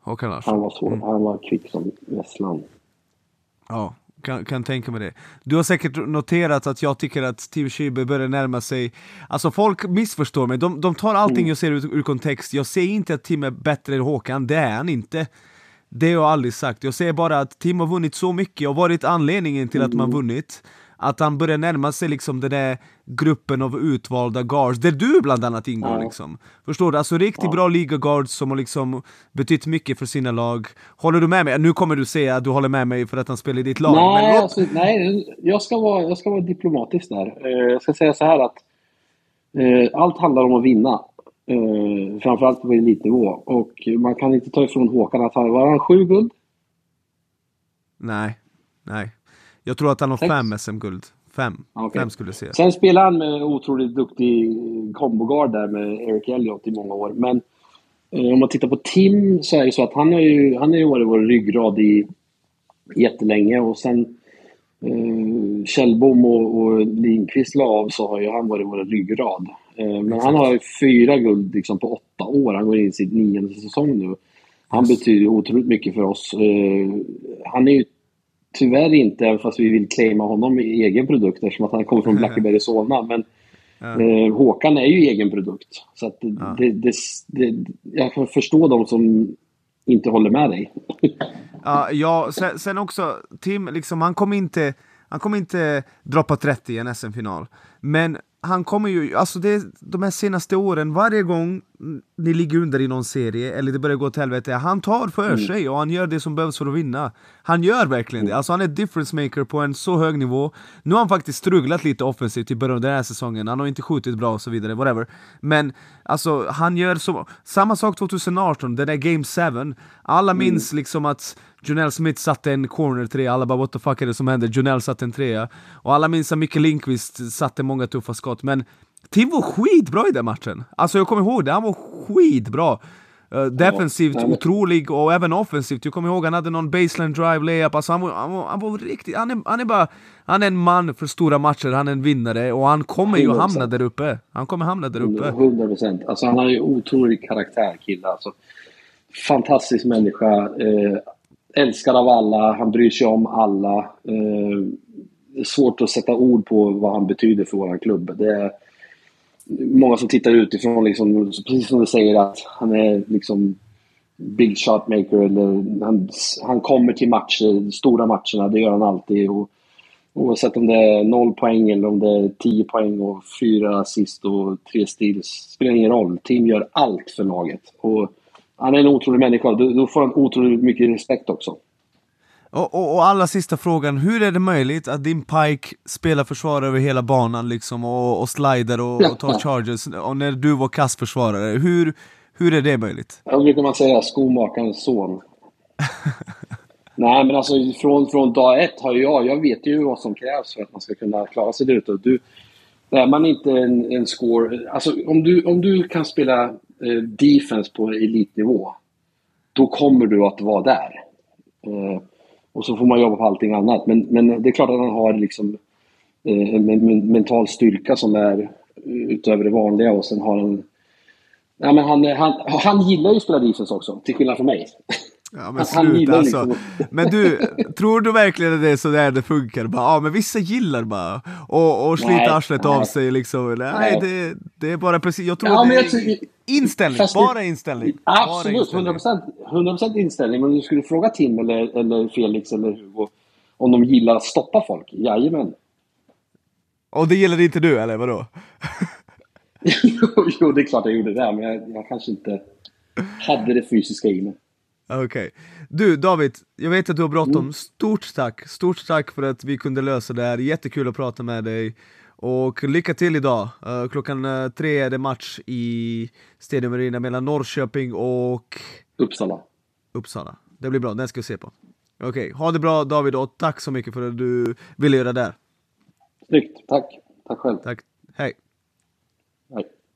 Håkan Larsson. Han var svår. Han var kvick som vesslan. Ja, kan, kan tänka mig det. Du har säkert noterat att jag tycker att Team Schiebe börjar närma sig... Alltså folk missförstår mig, de, de tar allting jag ser ur, ur kontext. Jag säger inte att Tim är bättre än Håkan, det är han inte. Det har jag aldrig sagt. Jag säger bara att Tim har vunnit så mycket och varit anledningen till att man vunnit. Att han börjar närma sig liksom den där gruppen av utvalda guards, där du bland annat ingår Ja. liksom. Förstår du? Alltså riktigt bra liga-guards som har liksom betytt mycket för sina lag. Håller du med mig? Nu kommer du säga att du håller med mig för att han spelar i ditt lag. men Nej, låt- alltså, nej jag, ska vara, jag ska vara diplomatisk där. Eh, jag ska säga så här att eh, allt handlar om att vinna. Eh, framförallt på elitnivå. Och man kan inte ta ifrån Håkan att han var han sju guld. Nej, nej. Jag tror att han har Sex? fem SM-guld. Fem. Okej. Fem skulle jag säga. Sen spelade han med otroligt duktig kombogard där med Eric Elliott i många år. Men eh, om man tittar på Tim så är det så att han har ju, han har ju varit vår ryggrad i jättelänge och sen eh, Kjellbom och, och Lindqvist la av så har ju han varit vår ryggrad. Eh, men han har ju fyra guld liksom på åtta år. Han går in i sitt nionde säsong nu. Han betyder otroligt mycket för oss. Eh, han är ju tyvärr inte, även fast vi vill claima honom i egen produkt eftersom att han kommer från Blackeberg Solna. Men eh, Håkan är ju egen produkt. Så att det, det, det, jag kan förstå de som inte håller med dig. Ja, ja sen, sen också, Tim, liksom, han kommer inte, han kommer inte droppa 30 i en SM-final. Men han kommer ju, alltså det, de här senaste åren, varje gång ni ligger under i någon serie, eller det börjar gå åt helvete, han tar för sig och han gör det som behövs för att vinna. Han gör verkligen det, alltså han är difference maker på en så hög nivå. Nu har han faktiskt strugglat lite offensivt i början av den här säsongen, han har inte skjutit bra och så vidare, whatever. Men alltså, han gör så, samma sak 2018, den där game 7, alla minns liksom att Jonell Smith satte en corner trea, alla bara what the fuck är det som händer? Jonell satte en trea. Och alla minns att Micke Lindqvist satte många tuffa skott, men Tim var skitbra i den matchen! Alltså jag kommer ihåg det, han var skitbra! Uh, defensivt otrolig och även offensivt, jag kommer ihåg han hade någon baseline drive layup, alltså han var, han var, han var riktigt, han är, han är bara, han är en man för stora matcher, han är en vinnare och han kommer ju 100%. hamna där uppe. Han kommer hamna där uppe. 100 procent. Alltså han har ju otrolig karaktär, kille. Alltså, fantastisk människa. Eh, älskad av alla. Han bryr sig om alla. Eh, det är svårt att sätta ord på vad han betyder för vår klubb. Det är många som tittar utifrån, liksom, precis som du säger, att han är liksom big shot maker. Eller han, han kommer till matcher, stora matcherna, det gör han alltid. Och, Oavsett om det är noll poäng eller om det är tio poäng och fyra assist och tre steals. spelar ingen roll. Tim gör allt för laget. Och han är en otrolig människa. Då, då får han otroligt mycket respekt också. Och, och, och allra sista frågan, hur är det möjligt att din Pike spelar försvarare över hela banan liksom och, och slider och, och tar charges och när du var kastförsvarare? Hur, hur är det möjligt? Vad brukar man säga? Skomakarens son. [LAUGHS] Nej, men alltså från, från dag ett har jag, jag vet ju vad som krävs för att man ska kunna klara sig där ute. Du, är man inte en, en score... Alltså om du, om du kan spela eh, defense på elitnivå, då kommer du att vara där. Eh, och så får man jobba på allting annat. Men, men det är klart att han har liksom eh, en mental styrka som är eh, utöver det vanliga och sen har han... Ja, men han, han, han gillar ju att spela defense också, till skillnad från mig. [LAUGHS] Ja men sluta alltså. Liksom. Men du, tror du verkligen att det är så där det funkar? Bara, ja men vissa gillar bara och, och slita arslet av sig liksom. Nej, nej. Det, det, är bara precis, jag tror ja, det är jag, inställning, bara inställning. Absolut, bara inställning. 100%, 100% inställning. Men du skulle fråga Tim eller, eller Felix eller Hugo om de gillar att stoppa folk, jajamän. Och det gillade inte du eller vadå? [LAUGHS] jo, det är klart jag gjorde det, men jag, jag kanske inte hade det fysiska i mig. Okej. Okay. Du David, jag vet att du har bråttom. Mm. Stort tack! Stort tack för att vi kunde lösa det här. Jättekul att prata med dig. Och lycka till idag! Uh, klockan uh, tre är det match i Stadium Arena mellan Norrköping och... Uppsala. Uppsala. Det blir bra, den ska vi se på. Okej, okay. ha det bra David och tack så mycket för att du ville göra det här. Snyggt, tack. Tack själv. Tack, hej.